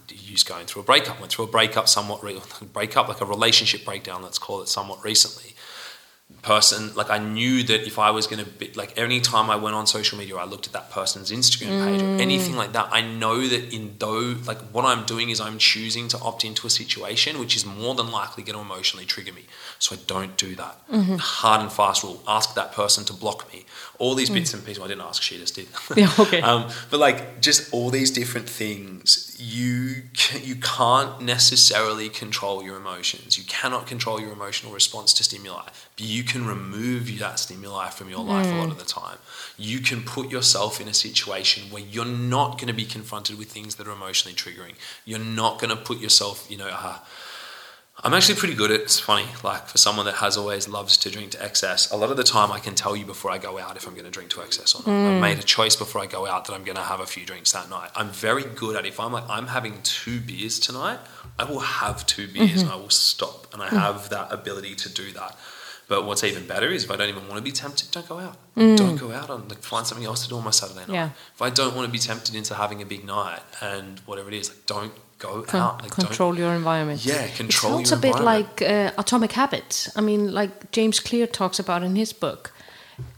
S2: use going through a breakup. Went through a breakup somewhat re- breakup like a relationship breakdown. Let's call it somewhat recently. Person like I knew that if I was going to be like any time I went on social media, I looked at that person's Instagram page or mm. anything like that. I know that in though like what I'm doing is I'm choosing to opt into a situation which is more than likely going to emotionally trigger me. So I don't do that. Mm-hmm. Hard and fast rule. Ask that person to block me. All these bits and pieces. Well, I didn't ask. She just did.
S1: Yeah, okay.
S2: Um, but like just all these different things, you ca- you can't necessarily control your emotions. You cannot control your emotional response to stimuli. But you can remove that stimuli from your life a lot of the time. You can put yourself in a situation where you're not going to be confronted with things that are emotionally triggering. You're not going to put yourself, you know, uh, I'm actually pretty good at it's funny, like for someone that has always loves to drink to excess, a lot of the time I can tell you before I go out if I'm going to drink to excess or not. I've mm. made a choice before I go out that I'm going to have a few drinks that night. I'm very good at if I'm like I'm having two beers tonight, I will have two beers and mm-hmm. I will stop and I have that ability to do that. But what's even better is if I don't even want to be tempted, don't go out. Mm. Don't go out on like find something else to do on my Saturday night.
S1: Yeah.
S2: If I don't want to be tempted into having a big night and whatever it is, like don't go
S1: Con-
S2: out. Like
S1: control your environment.
S2: yeah, control
S1: it sounds a bit like uh, atomic habits. I mean, like James Clear talks about in his book,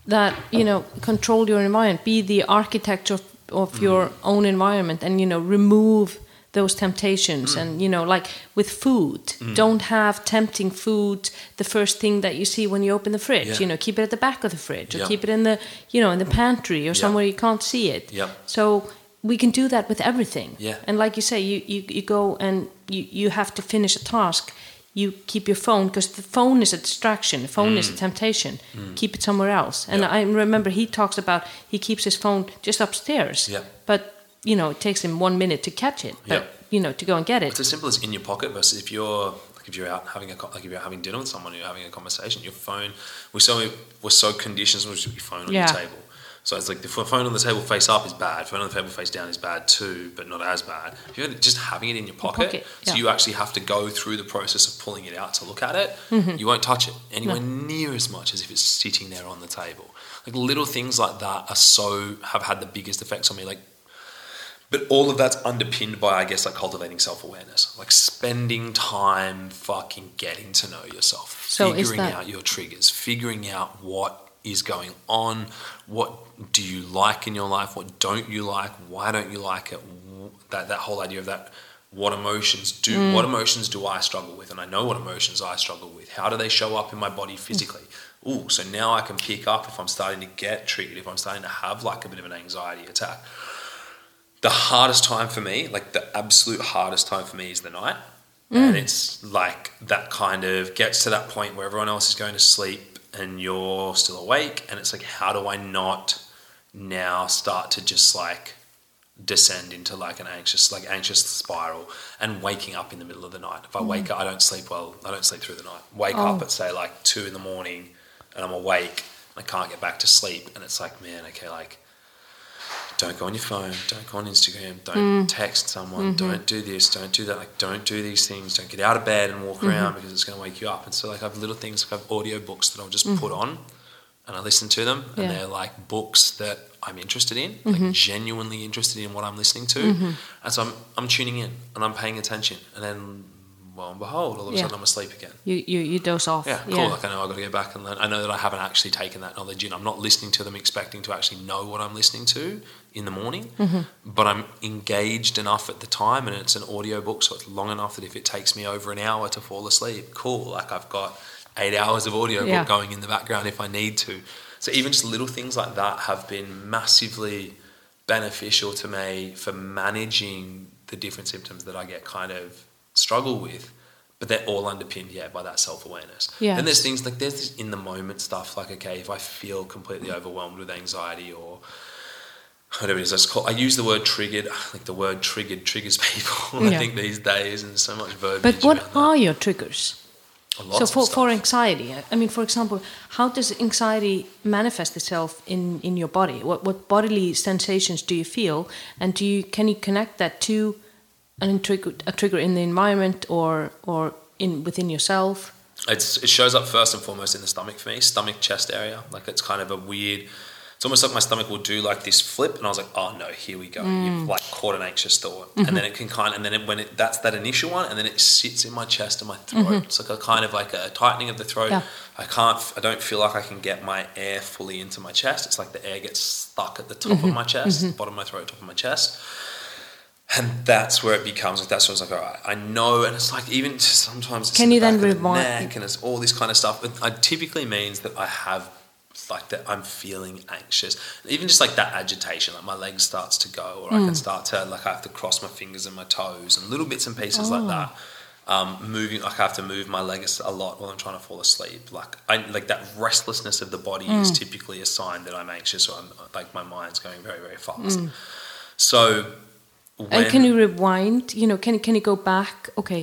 S1: that you know, control your environment, be the architect of, of
S2: Mm.
S1: your own environment, and you know, remove those
S2: Mm.
S1: temptations. And you know, like with food, don't have tempting food the first thing that you see when you open the fridge.
S2: Yeah.
S1: You know, keep it at the back of the fridge, or
S2: Yeah.
S1: keep it in the you know in the pantry or somewhere you can't see it. So we can do that with everything.
S2: Yeah.
S1: And like you say, you, you, you go and you, you have to finish a task. You keep your phone because the phone is a distraction. The phone is a temptation. Keep it somewhere else. And
S2: Mm. Yeah.
S1: I remember he talks about he keeps his phone just upstairs.
S2: Yeah.
S1: But you know, it takes him one minute to catch it. But
S2: Yeah.
S1: you know, to go and get it.
S2: It's as simple as in your pocket versus if you're like if you're out having a like if you're having dinner with someone, you're having a conversation. Your phone, we're so we're so conditioned to your phone on
S1: Yeah.
S2: your table. So it's like the phone on the table face up is bad. Phone on the table face down is bad too, but not as bad. If you're just having it in your pocket,
S1: pocket,
S2: so you actually have to go through the process of pulling it out to look at it.
S1: Mm-hmm.
S2: You won't touch it anywhere near as much as if it's sitting there on the table. Like little things like that are so have had the biggest effects on me. Like but all of that's underpinned by, I guess, like cultivating self awareness, like spending time fucking getting to know yourself,
S1: So
S2: figuring
S1: that-
S2: out your triggers, figuring out what is going on, what do you like in your life, what don't you like, why don't you like it, that that whole idea of that. What emotions do?
S1: Mm.
S2: What emotions do I struggle with? And I know what emotions I struggle with. How do they show up in my body physically? Ooh, so now I can pick up if I'm starting to get triggered, if I'm starting to have like a bit of an anxiety attack the hardest time for me, like the absolute hardest time for me is the night. And it's like that kind of gets to that point where everyone else is going to sleep and you're still awake. And it's like, how do I not now start to just like descend into like an anxious, like anxious spiral and waking up in the middle of the night? If I wake mm. up, I don't sleep well, I don't sleep through the night. Wake up
S1: Oh.
S2: at say like two in the morning and I'm awake. I can't get back to sleep. And it's like, man, okay, like, don't go on your phone, don't go on Instagram, don't mm. text someone, mm-hmm. don't do this, don't do that, like don't do these things, don't get out of bed and walk mm-hmm. around because it's going to wake you up. And so like I have little things like I have audio books that I'll just mm. put on and I listen to them and
S1: Yeah.
S2: they're like books that I'm interested in, like mm-hmm. genuinely interested in what I'm listening to. And so I'm, I'm tuning in and I'm paying attention and then lo and behold, all of a
S1: Yeah.
S2: sudden I'm asleep again.
S1: You you, you doze off.
S2: Yeah, cool. Like I know I've got to go back and learn. I know that I haven't actually taken that knowledge in. I'm not listening to them expecting to actually know what I'm listening to in the morning, but I'm engaged enough at the time, and it's an audio book, so it's long enough that if it takes me over an hour to fall asleep, cool. Like I've got eight hours of audio
S1: Yeah.
S2: book going in the background if I need to. So even just little things like that have been massively beneficial to me for managing the different symptoms that I get kind of struggle with but they're all underpinned, yeah, by that self awareness.
S1: Yeah.
S2: And there's things like there's this in the moment stuff, like okay, if I feel completely overwhelmed with anxiety or whatever it is, that's called. I use the word triggered. Like the word triggered triggers people. I think these days, and so much verbiage.
S1: But what are your triggers? So
S2: of
S1: for, for anxiety, I mean, for example, how does anxiety manifest itself in, in your body? What what bodily sensations do you feel, and do you can you connect that to an trigger a trigger in the environment or or in within yourself?
S2: it's it shows up first and foremost in the stomach for me, stomach chest area. Like it's kind of a weird. It's almost like my stomach will do like this flip, and I was like, oh no, here we go.
S1: Mm.
S2: You've like caught an anxious thought,
S1: Mm-hmm.
S2: and then it can kind, of, and then it, when it that's that initial one, and then it sits in my chest and my throat. It's like a kind of like a tightening of the throat.
S1: Mm-hmm. Yeah.
S2: I can't, I don't feel like I can get my air fully into my chest. It's like the air gets stuck at the top
S1: Mm-hmm.
S2: of my chest, bottom of my throat, top of my chest. And that's where it becomes like that's where it's like, all right, I know, and it's like even sometimes it's
S1: Can
S2: the
S1: you then
S2: of the
S1: rewind-
S2: neck and it's all this kind of stuff. It, it typically means that I have like that I'm feeling anxious, even just like that agitation, like my leg starts to go, or I
S1: Mm.
S2: can start to like I have to cross my fingers and my toes and little bits and pieces
S1: Oh.
S2: like that. Um, moving, like I have to move my legs a lot while I'm trying to fall asleep. Like I like that restlessness of the body
S1: Mm.
S2: is typically a sign that I'm anxious or I'm like my mind's going very very
S1: Mm.
S2: fast. So.
S1: and can you rewind? You know, can can you go back? Okay,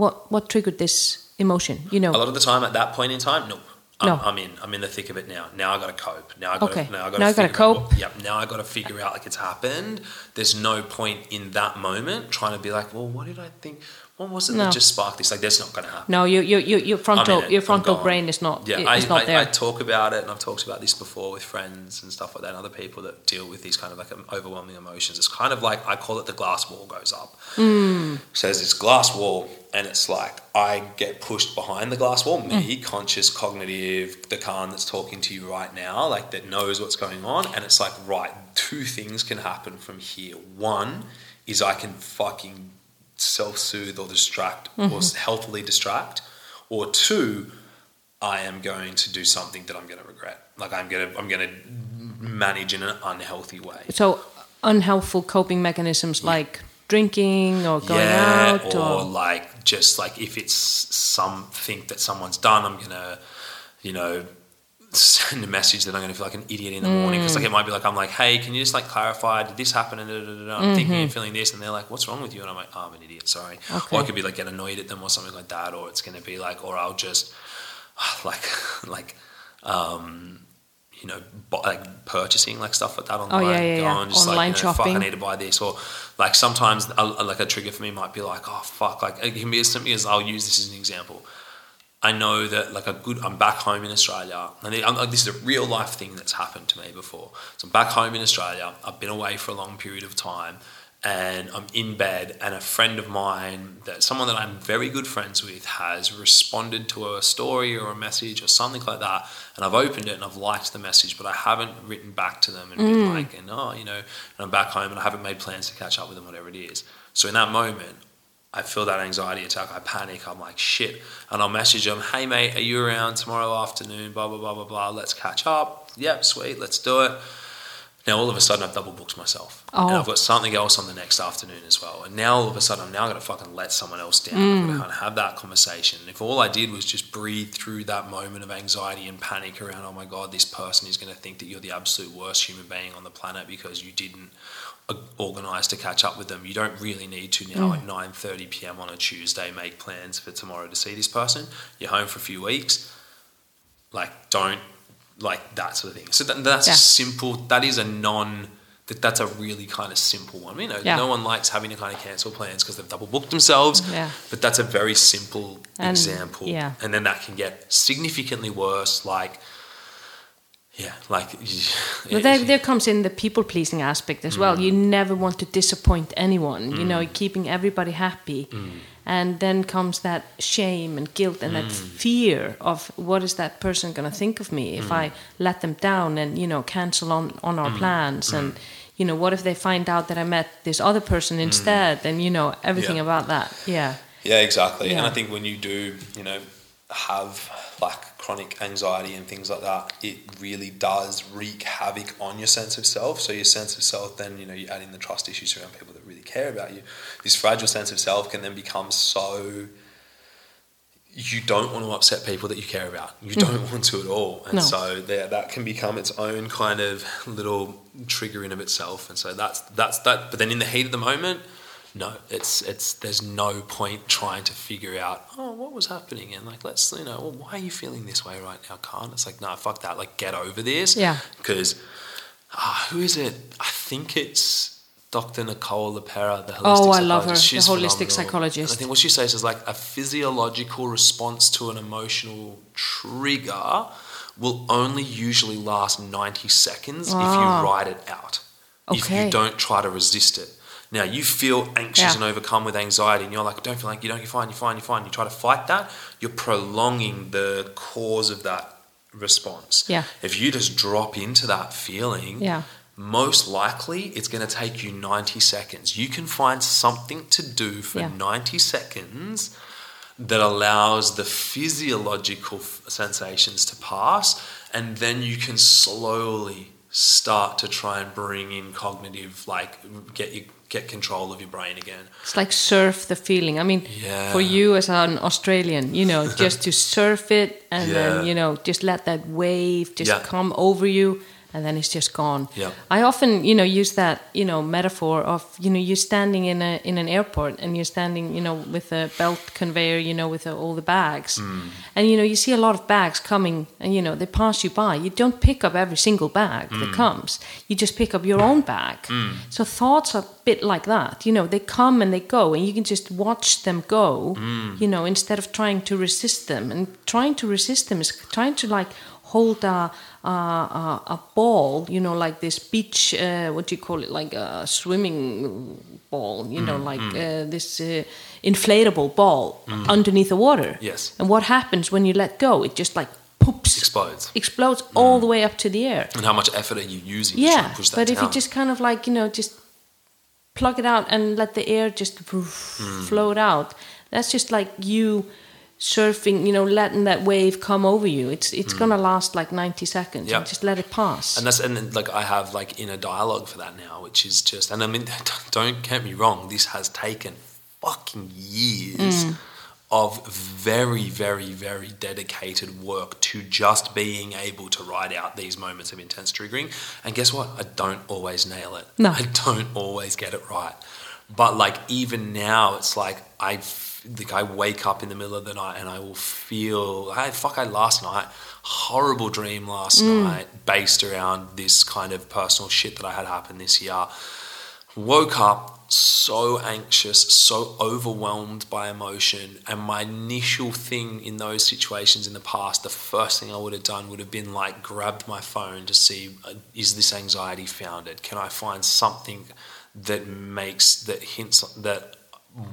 S1: what what triggered this emotion? You know,
S2: A lot of the time, at that point in time, nope. I'm,
S1: No.
S2: I'm in. I'm in the thick of it now. Now I got to cope. Now I got
S1: Okay.
S2: to. Now I got to
S1: cope.
S2: what- Yep. Now I got to figure out like it's happened. There's no point in that moment trying to be like, well, what did I think? What was it
S1: No.
S2: that just sparked this? Like, that's not going to happen.
S1: no, your your your your frontal
S2: I'm in it.
S1: your frontal brain is not
S2: Yeah,
S1: i-
S2: I,
S1: not
S2: I,
S1: there.
S2: I talk about it, and I've talked about this before with friends and stuff like that, and other people that deal with these kind of like um, overwhelming emotions. It's kind of like I call it the glass wall goes up.
S1: Hmm.
S2: So there's this glass wall, and it's like I get pushed behind the glass wall. Me,
S1: Mm.
S2: conscious, cognitive, the Khan that's talking to you right now, like that knows what's going on, and it's like right, two things can happen from here. One is I can fucking self-soothe or distract or healthily distract, or two, I am going to do something that I'm going to regret. Like I'm going to I'm going to manage in an unhealthy way.
S1: so unhelpful coping mechanisms like drinking or going
S2: yeah,
S1: out
S2: or,
S1: or,
S2: like just like if it's something that someone's done, I'm gonna, you know, send a message that I'm gonna feel like an idiot in the morning because
S1: Mm.
S2: like it might be like I'm like, hey, can you just like clarify? Did this happen? And da, da, da. I'm
S1: Mm-hmm.
S2: thinking and feeling this, and they're like, what's wrong with you? And I'm like, oh, I'm an idiot, sorry.
S1: Okay.
S2: Or I could be like get annoyed at them or something like that, or it's gonna be like, or I'll just like like um you know, like purchasing like stuff like that online.
S1: Oh, yeah, yeah, yeah.
S2: on, just
S1: Online
S2: like, you know,
S1: shopping.
S2: Fuck, I need to buy this, or like sometimes a, like a trigger for me might be like, oh fuck, like it can be as simple as I'll use this as an example. I know that like a good, I'm back home in Australia, and I'm, like, this is a real life thing that's happened to me before. So I'm back home in Australia. I've been away for a long period of time, and I'm in bed, and a friend of mine, that someone that I'm very good friends with, has responded to a story or a message or something like that, and I've opened it and I've liked the message, but I haven't written back to them and been mm. like, and oh, you know, and I'm back home and I haven't made plans to catch up with them, whatever it is. So in that moment, I feel that anxiety attack. I panic. I'm like, shit. And I'll message them, hey, mate, are you around tomorrow afternoon? Blah, blah, blah, blah, blah. Let's catch up. Yep, sweet. Let's do it. Now, all of a sudden, I've double booked myself.
S1: Oh.
S2: And I've oh. got something else on the next afternoon as well. And now, all of a sudden, I'm now going to fucking let someone else down. I'm going to mm. kind of have that conversation. And if all I did was just breathe through that moment of anxiety and panic around, oh my God, this person is going to think that you're the absolute worst human being on the planet because you didn't organise to catch up with them. You don't really need to now mm. at 9:30 p.m. on a Tuesday make plans for tomorrow to see this person. You're home for a few weeks. Like, don't like that sort of thing. So that, that's
S1: Yeah.
S2: simple. That is a non. That that's a really kind of simple one. You know,
S1: Yeah.
S2: no one likes having to kind of cancel plans because they've double booked themselves.
S1: Yeah.
S2: But that's a very simple
S1: And-
S2: example.
S1: yeah.
S2: And then that can get significantly worse. Like, yeah, like.
S1: But there, there comes in the people pleasing aspect as
S2: Mm.
S1: well. You never want to disappoint anyone, you know, keeping everybody happy.
S2: Mm.
S1: And then comes that shame and guilt and that
S2: Mm.
S1: fear of what is that person going to think of me if
S2: Mm.
S1: I let them down and, you know, cancel on, on our plans. And, you know, what if they find out that I met this other person instead? And, you know, everything
S2: Yeah.
S1: about that. Yeah.
S2: Yeah, exactly. And I think when you do, you know, have like chronic anxiety and things like that, it really does wreak havoc on your sense of self. So your sense of self, then you know, you add in the trust issues around people that really care about you. This fragile sense of self can then become so you don't want to upset people that you care about. You don't mm-hmm. want to at all, and
S1: No.
S2: so that that can become its own kind of little trigger in of itself. And so that's that's that. But then in the heat of the moment, no, it's it's there's no point trying to figure out oh what was happening and like let's you know well, why are you feeling this way right now, Khan? It's like no, fuck that. Like get over this.
S1: Yeah.
S2: Because ah, who is it? I think it's. Dr. Nicole LePera, the holistic
S1: Oh, I love her,
S2: psychologist.
S1: the holistic
S2: phenomenal.
S1: psychologist.
S2: And I think what she says is like a physiological response to an emotional trigger will only usually last 90 seconds if
S1: Ah.
S2: you ride it out.
S1: Okay.
S2: If you don't try to resist it. Now you feel anxious
S1: Yeah.
S2: and overcome with anxiety, and you're like, don't feel like you don't. You're fine. You're fine. You're fine. You try to fight that. You're prolonging the cause of that response.
S1: Yeah.
S2: If you just drop into that feeling,
S1: Yeah.
S2: most likely it's going to take you 90 seconds. You can find something to do for
S1: Yeah.
S2: 90 seconds that allows the physiological f- sensations to pass, and then you can slowly start to try and bring in cognitive, like get you get control of your brain again.
S1: It's like surf the feeling. I mean,
S2: Yeah.
S1: for you as an Australian, you know, just to surf it and
S2: Yeah.
S1: then, you know, just let that wave just
S2: Yeah.
S1: come over you and then it's just gone.
S2: Yeah.
S1: I often, you know, use that, you know, metaphor of, you know, you're standing in a in an airport and you're standing, you know, with a belt conveyor, you know, with uh, all the bags.
S2: Mm.
S1: And you know, you see a lot of bags coming and you know, they pass you by. You don't pick up every single bag
S2: Mm.
S1: that comes. You just pick up your own bag. So thoughts are a bit like that. You know, they come and they go and you can just watch them go,
S2: Mm.
S1: you know, instead of trying to resist them. And trying to resist them is trying to like hold a a, a, ball, you know, like this beach, uh, what do you call it, like a swimming ball, you know, like uh, this uh, inflatable ball underneath the water.
S2: Yes.
S1: And what happens when you let go? It just like poops,
S2: Explodes.
S1: explodes all the way up to the air.
S2: And how much effort are you using
S1: Yeah,
S2: and push that
S1: but if you just kind of like you know just plug it out and let the air just
S2: Hmm.
S1: float out, that's just like you surfing, you know, letting that wave come over you. It's it's mm. gonna last like ninety seconds.
S2: Yep.
S1: Just let it pass.
S2: And that's and then, like I have like inner dialogue for that now, which is just and I mean don't get me wrong, this has taken fucking years mm. of very, very, very dedicated work to just being able to ride out these moments of intense triggering. And guess what? I don't always nail it.
S1: No.
S2: I don't always get it right. But like even now, it's like I like I wake up in the middle of the night and I will feel. I fuck. I last night horrible dream last night based around this kind of personal shit that I had happen this year. Woke up so anxious, so overwhelmed by emotion, and my initial thing in those situations in the past, the first thing I would have done would have been like grabbed my phone to see uh, is this anxiety founded? Can I find something that makes that hints that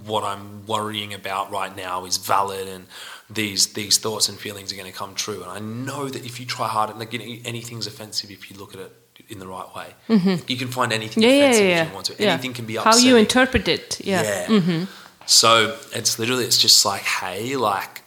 S2: what I'm worrying about right now is valid and these these thoughts and feelings are going to come true. And I know that if you try hard, and like you know, anything's offensive if you look at it in the right way. You can find anything
S1: Mm-hmm. yeah,
S2: offensive
S1: yeah, yeah.
S2: if you want to. Anything can be
S1: How you interpret it. Yeah. Mm-hmm.
S2: So it's literally it's just like, hey, like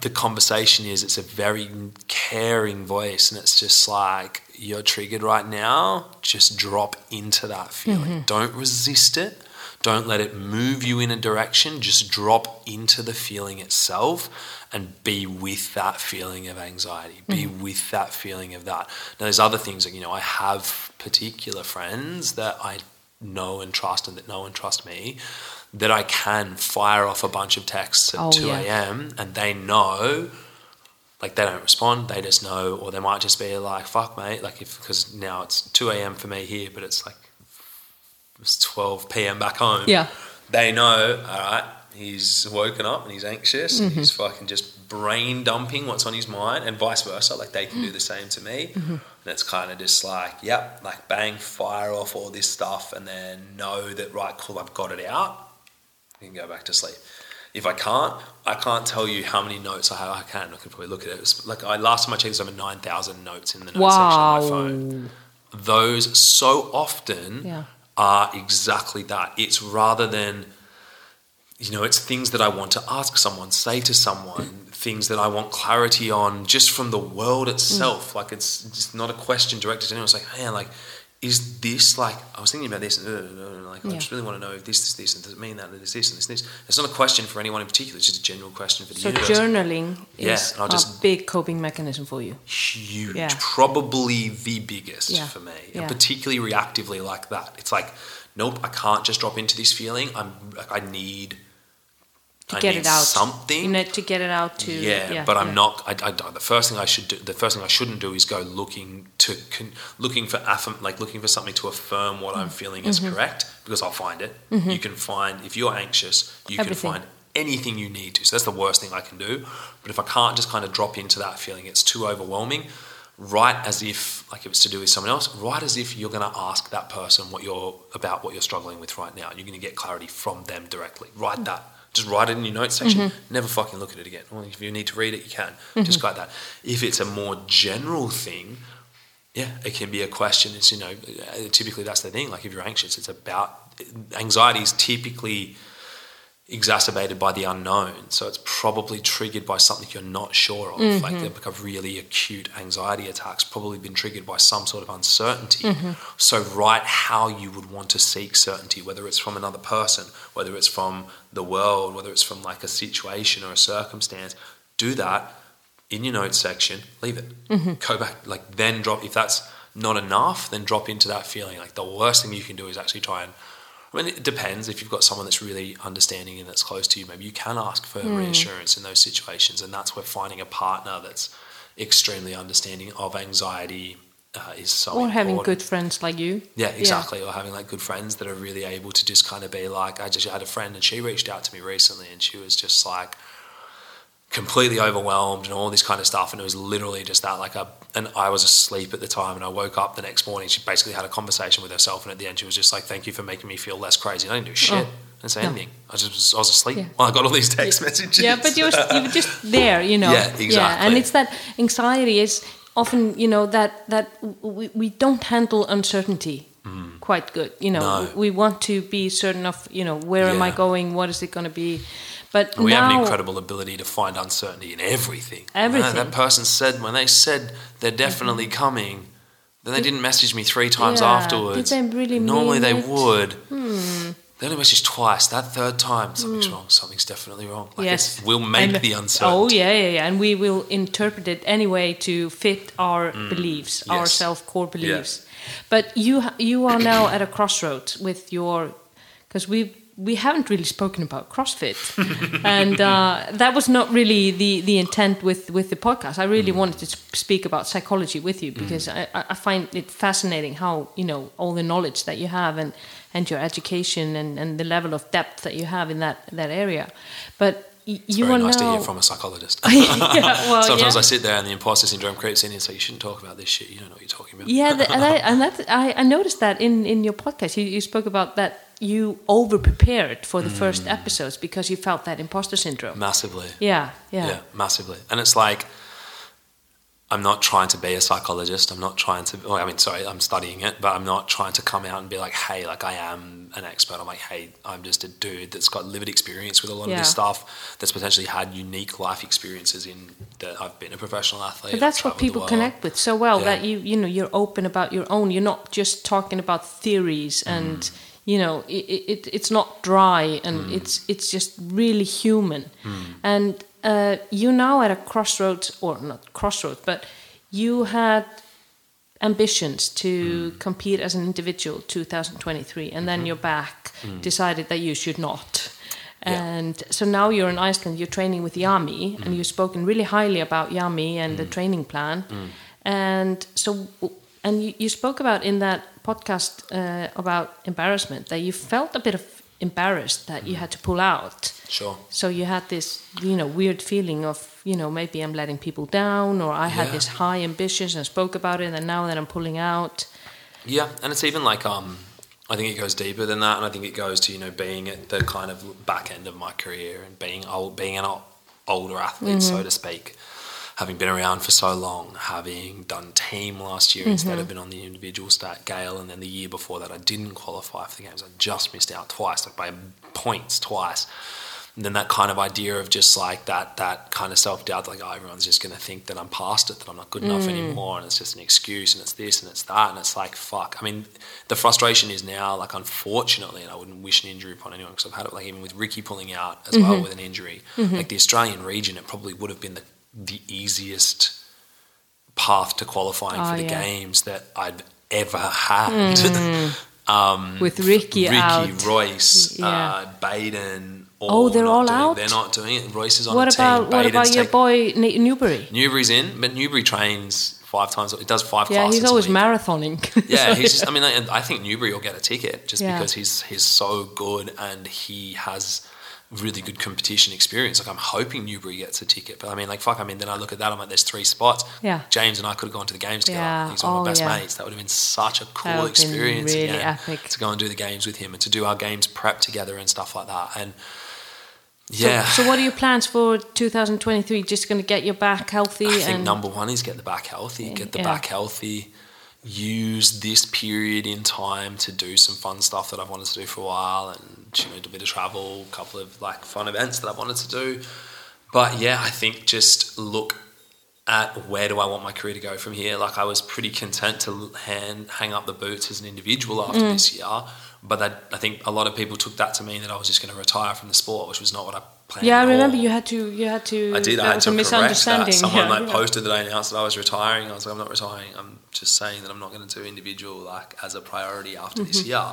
S2: the conversation is it's a very caring voice and it's just like you're triggered right now, just drop into that feeling.
S1: Mm-hmm.
S2: Don't resist it. Don't let it move you in a direction. Just drop into the feeling itself and be with that feeling of anxiety. Be
S1: Mm-hmm.
S2: with that feeling of that. Now, there's other things that, you know, I have particular friends that I know and trust and that know and trust me that I can fire off a bunch of texts at
S1: Oh,
S2: 2
S1: yeah.
S2: a.m. and they know like they don't respond they just know or they might just be like fuck mate like if because now it's 2 a.m for me here but it's like it's 12 p.m back home
S1: Yeah.
S2: they know all right he's woken up and he's anxious
S1: Mm-hmm.
S2: and he's fucking just brain dumping what's on his mind and vice versa like they can do the same to me
S1: Mm-hmm.
S2: and it's kind of just like yep like bang fire off all this stuff and then know that right cool i've got it out you can go back to sleep. If I can't, I can't tell you how many notes I have. I can. I can probably look at it. It's like I last time I checked, there's over nine thousand notes in the notes section
S1: Wow.
S2: of my phone. Those so often
S1: Yeah.
S2: are exactly that. It's rather than, you know, it's things that I want to ask someone, say to someone, things that I want clarity on, just from the world itself. Mm. Like it's just not a question directed to anyone. It's like, man, like is this like I was thinking about this and uh, uh, like I just really want to know if this is this and does it mean that and this this and this this. It's not a question for anyone in particular. It's just a general question for the
S1: So
S2: universe.
S1: journaling
S2: Yeah,
S1: is a
S2: just-
S1: big coping mechanism for you.
S2: huge,
S1: Yeah.
S2: probably the biggest
S1: Yeah.
S2: for me,
S1: Yeah.
S2: and particularly reactively like that. It's like, nope, I can't just drop into this feeling. I'm like, I need
S1: To
S2: I
S1: get
S2: need
S1: it out.
S2: something.
S1: You need to get it out to.
S2: yeah, but I'm
S1: yeah.
S2: not. I, I, the first thing I should do, the first thing I shouldn't do is go looking to con, looking for affirm, like looking for something to affirm what. I'm feeling is
S1: Mm-hmm.
S2: correct because I'll find it. You can find if you're anxious, you
S1: Everything.
S2: can find anything you need to. So that's the worst thing I can do. But if I can't just kind of drop into that feeling, it's too overwhelming. Write as if like if it's to do with someone else. Write as if you're going to ask that person what you're about, what you're struggling with right now. You're going to get clarity from them directly. Write that. Just write it in your notes section. Mm-hmm. Never fucking look at it again. Well, if you need to read it, you can. Mm-hmm. Just write that. If it's a more general thing, yeah, it can be a question. It's you know, typically that's the thing. Like if you're anxious, it's about anxiety is typically exacerbated by the unknown. So it's probably triggered by something you're not sure of. Like mm-hmm. they've become really acute anxiety attacks, probably been triggered by some sort of uncertainty. Mm-hmm. So write how you would want to seek certainty, whether it's from another person, whether it's from the world, whether it's from like a situation or a circumstance. Do that in your notes section, leave it. Mm-hmm. Go back, like then drop. If that's not enough, then drop into that feeling. Like the worst thing you can do is actually try and. I mean, it depends. If you've got someone that's really understanding and that's close to you, maybe you can ask for reassurance in those situations, and that's where finding a partner that's extremely understanding of anxiety uh, is so.
S1: Or having good friends like you.
S2: Yeah, exactly. Or having like good friends that are really able to just kind of be like, I just had a friend and she reached out to me recently and she was just like completely overwhelmed and all this kind of stuff. And it was literally just that, like a, and I was asleep at the time and I woke up the next morning. She basically had a conversation with herself. And at the end, she was just like, thank you for making me feel less crazy. I didn't do shit.
S1: Oh,
S2: I didn't say
S1: no.
S2: anything. I just was, I was asleep
S1: Yeah.
S2: while I got all these text messages.
S1: Yeah, but you were, you were just there, you know.
S2: Yeah, exactly.
S1: and it's that anxiety is often, you know, that that we, we don't handle uncertainty quite good. You know,
S2: Mm. No.
S1: we want to be certain of, you know, where am I going? What is it going to be? But
S2: We
S1: now,
S2: have an incredible ability to find uncertainty in everything.
S1: Everything. Mm-hmm.
S2: That person said when they said they're definitely coming, then they didn't message me three times
S1: Yeah,
S2: afterwards.
S1: did they really
S2: Normally they
S1: it?
S2: would.
S1: Hmm.
S2: They only message twice. That third time, something's wrong. Something's definitely wrong. Like
S1: Yes.
S2: we'll make
S1: And-
S2: the uncertainty.
S1: Oh yeah, yeah, yeah, and we will interpret it anyway to fit our beliefs, our
S2: Mm.
S1: Self-core beliefs. But you you are now at a crossroads with your because we we haven't really spoken about CrossFit, and uh, that was not really the the intent with with the podcast. I
S2: Mm.
S1: really wanted to speak about psychology with you because I, I I find it fascinating how you know all the knowledge that you have and and your education and, and the level of depth that you have in that that area. But
S2: It's
S1: you
S2: very nice
S1: now
S2: to hear from a psychologist.
S1: yeah, well,
S2: Sometimes
S1: yeah.
S2: I sit there and the imposter syndrome creeps in and say, you shouldn't talk about this shit. You don't know what you're talking about.
S1: Yeah, and, I, and that I, I noticed that in, in your podcast, you, you spoke about that you over prepared for the first
S2: Mm.
S1: episodes because you felt that imposter syndrome.
S2: Massively.
S1: Yeah, yeah,
S2: Yeah, massively. And it's like, I'm not trying to be a psychologist. I'm not trying to, well, I mean, sorry, I'm studying it, but I'm not trying to come out and be like, hey, like I am an expert. I'm like, hey, I'm just a dude that's got lived experience with a lot of this stuff, that's potentially had unique life experiences in that I've been a professional athlete.
S1: But that's what people connect with so well
S2: Yeah.
S1: that you you know you're open about your own. You're not just talking about theories and
S2: Mm.
S1: You know it, it it's not dry and
S2: Mm.
S1: it's it's just really human. And uh, you're now at a crossroads or not crossroads, but you had ambitions to
S2: Mm.
S1: compete as an individual 2023 and
S2: Mm-hmm.
S1: then you're back
S2: Mm.
S1: decided that you should not
S2: Yeah.
S1: and so now you're in iceland you're training with Jami
S2: Mm.
S1: and you've spoken really highly about Jami and the training plan
S2: Mm.
S1: and so and you, you spoke about in that podcast uh, about embarrassment that you felt a bit of embarrassed that
S2: Mm.
S1: you had to pull out
S2: Sure.
S1: so you had this, you know, weird feeling of, you know, maybe I'm letting people down, or I had
S2: Yeah.
S1: this high ambitions and spoke about it, and now that I'm pulling out,
S2: Yeah, and it's even like um, I think it goes deeper than that, and I think it goes to you know being at the kind of back end of my career and being old, being an older athlete, so to speak, having been around for so long, having done team last year mm-hmm. instead of been on the individual stat Gale, and then the year before that I didn't qualify for the games. I just missed out twice, like by points twice. And then that kind of idea of just like that that kind of self doubt, like oh, everyone's just going to think that I'm past it, that I'm not good enough mm. anymore, and it's just an excuse, and it's this and it's that, and it's like fuck. I mean, the frustration is now like unfortunately, and I wouldn't wish an injury upon anyone because I've had it like even with Ricky pulling out as well mm-hmm. with an injury, mm-hmm. like the Australian region, it probably would have been the the easiest path to qualifying
S1: Oh,
S2: for the
S1: yeah.
S2: games that I'd ever had. um,
S1: With Ricky,
S2: Ricky,
S1: out.
S2: Royce,
S1: Yeah.
S2: uh, Baden.
S1: Oh, they're all
S2: doing-
S1: out?
S2: They're not doing it. Royce is on
S1: What
S2: the team.
S1: about what
S2: Baden's
S1: about your boy Newbury?
S2: Newbury's in, but Newbury trains five times. It does five
S1: Yeah,
S2: classes.
S1: he's always marathoning.
S2: Yeah, he's just. I mean, I, I think Newbury will get a ticket just
S1: Yeah.
S2: because he's he's so good and he has really good competition experience. Like I'm hoping Newbury gets a ticket, but I mean, like fuck. I mean, then I look at that. I'm like, there's three spots.
S1: Yeah.
S2: James and I could have gone to the games together.
S1: Yeah.
S2: He's one of my
S1: Oh,
S2: best
S1: yeah.
S2: mates. That would have been such a cool experience.
S1: really
S2: again,
S1: epic.
S2: to go and do the games with him and to do our games prep together and stuff like that. And
S1: So-
S2: yeah.
S1: So, what are your plans for 2023? Just going to get your back healthy
S2: I think
S1: and
S2: number one is get the back healthy. Get the
S1: Yeah.
S2: back healthy. Use this period in time to do some fun stuff that I've wanted to do for a while, and you know, do a bit of travel, a couple of like fun events that I've wanted to do. But yeah, I think just look at where do I want my career to go from here. Like I was pretty content to hand, hang up the boots as an individual after
S1: Mm.
S2: this year, but that, I think a lot of people took that to mean that I was just going to retire from the sport, which was not what I planned.
S1: yeah, I remember you had to you had to.
S2: I did. I had to
S1: misunderstanding.
S2: Someone
S1: yeah,
S2: like
S1: yeah.
S2: posted that I announced that I was retiring. I was like, I'm not retiring. I'm just saying that I'm not going to do individual like as a priority after this
S1: Mm-hmm.
S2: year.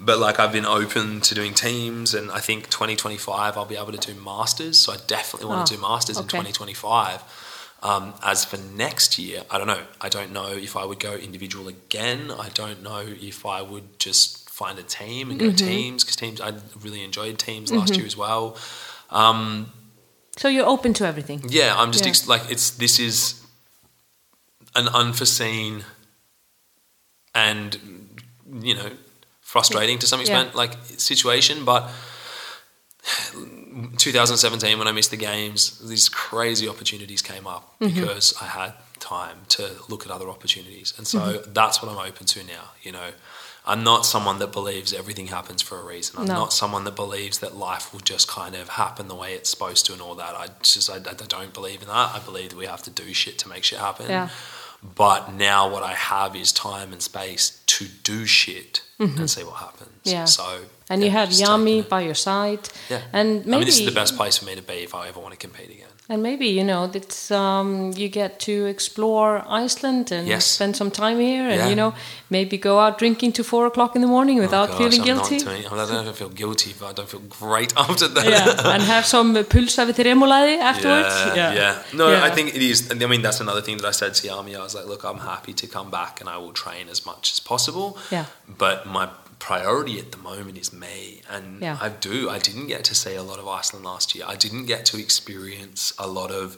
S2: But like I've been open to doing teams, and I think 2025 I'll be able to do masters. So I definitely want to
S1: Oh,
S2: do masters in 2025. Um, as for next year, I don't know. I don't know if I would go individual again. I don't know if I would just find a team and go
S1: Mm-hmm.
S2: teams because teams. I really enjoyed teams last year as well. Um,
S1: So you're open to everything.
S2: yeah, I'm just
S1: Yeah.
S2: ex- like it's this is an unforeseen and you know frustrating to some
S1: Yeah.
S2: extent like situation, but 2017 when I missed the games, these crazy opportunities came up
S1: Mm-hmm.
S2: because I had time to look at other opportunities, and so
S1: Mm-hmm.
S2: that's what I'm open to now. You know, I'm not someone that believes everything happens for a reason. I'm
S1: No.
S2: not someone that believes that life will just kind of happen the way it's supposed to and all that. I just I, I don't believe in that. I believe that we have to do shit to make shit happen.
S1: Yeah.
S2: But now what I have is time and space to do shit and see what happens.
S1: Mm-hmm. Yeah.
S2: So
S1: And
S2: yeah,
S1: you have
S2: Jami
S1: by your side.
S2: Yeah.
S1: And maybe
S2: I mean, this is the best place for me to be if I ever want to compete again.
S1: And maybe you know it's um, you get to explore Iceland and
S2: Yes.
S1: spend some time here, and
S2: Yeah.
S1: you know maybe go out drinking to four o'clock in the morning without
S2: Oh gosh,
S1: feeling
S2: I'm
S1: guilty.
S2: Doing, I don't know if I feel guilty, but I don't feel great after that.
S1: yeah, and have some pulsa with afterwards.
S2: Yeah, yeah. No,
S1: Yeah.
S2: I think it is. I mean, that's another thing that I said to Jami. I was like, look, I'm happy to come back and I will train as much as possible.
S1: Yeah.
S2: But my priority at the moment is me. And
S1: Yeah.
S2: I do. I didn't get to see a lot of Iceland last year. I didn't get to experience a lot of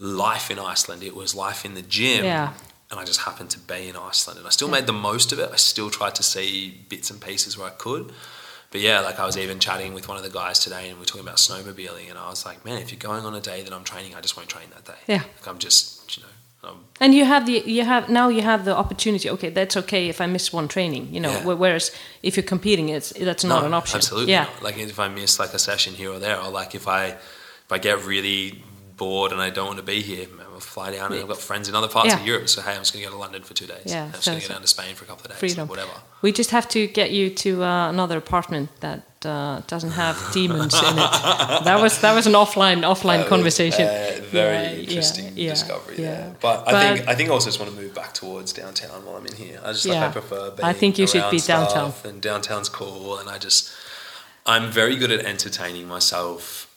S2: life in Iceland. It was life in the gym.
S1: Yeah.
S2: And I just happened to be in Iceland. And I still made the most of it. I still tried to see bits and pieces where I could. But yeah, like I was even chatting with one of the guys today and we are talking about snowmobiling. And I was like, man, if you're going on a day that I'm training, I just won't train that day.
S1: Yeah.
S2: Like I'm just, you know,
S1: And you have the you have now you have the opportunity. Okay, that's okay if I miss one training. You know,
S2: Yeah.
S1: whereas if you're competing, it's that's not
S2: No,
S1: an option.
S2: Absolutely.
S1: Yeah.
S2: not. Like if I miss like a session here or there, or like if I if I get really bored and I don't want to be here, I'll fly down and I've got friends in other parts
S1: Yeah.
S2: of Europe. So hey, I'm just going to go to London for two days.
S1: Yeah,
S2: I'm just
S1: so-
S2: going to go down to Spain for a couple of days.
S1: Freedom.
S2: Like whatever.
S1: We just have to get you to uh, another apartment that uh, doesn't have demons in it. That was that was an offline offline conversation.
S2: Uh, very
S1: Yeah, yeah,
S2: interesting
S1: yeah,
S2: discovery
S1: yeah.
S2: there. But, I think I think I also just want to move back towards downtown while I'm in here. I just like I prefer.
S1: I think you should be downtown.
S2: and downtown's cool. And I just I'm very good at entertaining myself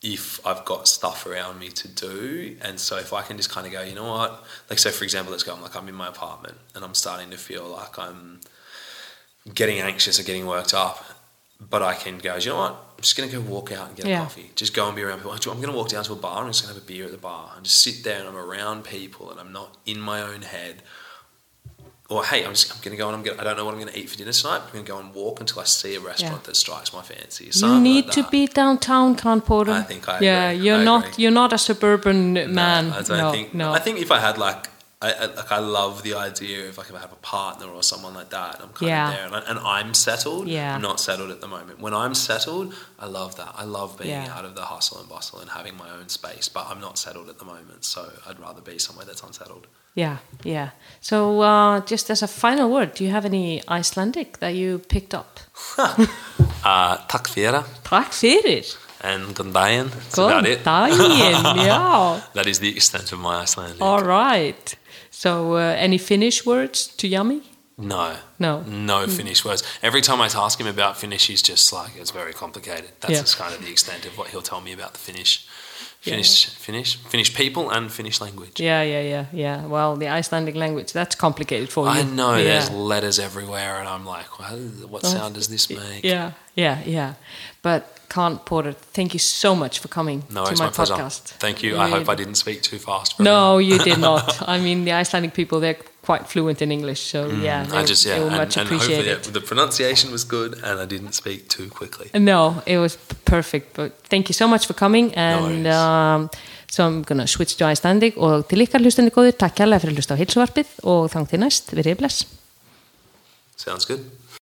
S2: if I've got stuff around me to do. And so if I can just kind of go, you know what? Like so for example, let's go. I'm like I'm in my apartment and I'm starting to feel like I'm getting anxious or getting worked up. But I can go, you know what? I'm just going to go walk out and get
S1: Yeah.
S2: a coffee. Just go and be around people. I'm going to walk down to a bar and I'm just going to have a beer at the bar and just sit there and I'm around people and I'm not in my own head. Or hey, I'm just I'm going to go and I'm going. I don't know what I'm going to eat for dinner tonight. I'm going to go and walk until I see a restaurant
S1: Yeah.
S2: that strikes my fancy.
S1: You need
S2: like
S1: to be downtown, Khan Porter.
S2: I think I
S1: Yeah,
S2: agree.
S1: you're
S2: I
S1: not
S2: agree.
S1: you're not a suburban man.
S2: I don't
S1: no,
S2: think.
S1: no.
S2: I think if I had like I, I like I love the idea of like if I have a partner or someone like that, and I'm kind
S1: Yeah.
S2: of there, and, I, and I'm settled.
S1: Yeah.
S2: I'm not settled at the moment. When I'm settled, I love that. I love being
S1: Yeah.
S2: out of the hustle and bustle and having my own space. But I'm not settled at the moment, so I'd rather be somewhere that's unsettled.
S1: Yeah, yeah. So, uh, just as a final word, do you have any Icelandic that you picked up?
S2: Uh, takk fyrir
S1: Takk fyrir.
S2: and daginn. That's about it.
S1: já.
S2: That is the extent of my Icelandic.
S1: All right. So, uh, any Finnish words to Jami?
S2: No.
S1: No.
S2: No Finnish words. Every time I ask him about Finnish, he's just like, it's very complicated. That's
S1: Yeah.
S2: just kind of the extent of what he'll tell me about the Finnish,
S1: Yeah.
S2: Finnish, Finnish, Finnish people and Finnish language.
S1: Yeah, yeah, yeah, yeah. Well, the Icelandic language, that's complicated for you.
S2: I know
S1: yeah.
S2: there's letters everywhere, and I'm like, well, what sound does this make?
S1: Yeah, yeah, yeah. But Khan Porter, thank you so much for coming
S2: No,
S1: to
S2: it's
S1: my,
S2: my, pleasure.
S1: podcast.
S2: Thank you. I hope I didn't speak too fast. For
S1: No, you did not. I mean, the Icelandic people, they're quite fluent in English, so yeah,
S2: Mm,
S1: they,
S2: I just yeah,
S1: they
S2: and,
S1: much
S2: and
S1: appreciate
S2: hopefully
S1: it.
S2: the pronunciation was good, and I didn't speak too quickly.
S1: No, it was perfect. But thank you so much for coming. And
S2: worries.
S1: um, so I'm gonna switch to Icelandic og til ykkar hlustandi góður, takk kærlega fyrir að hlusta á heilsuvarpið og þang til næst, verið bless.
S2: Sounds good.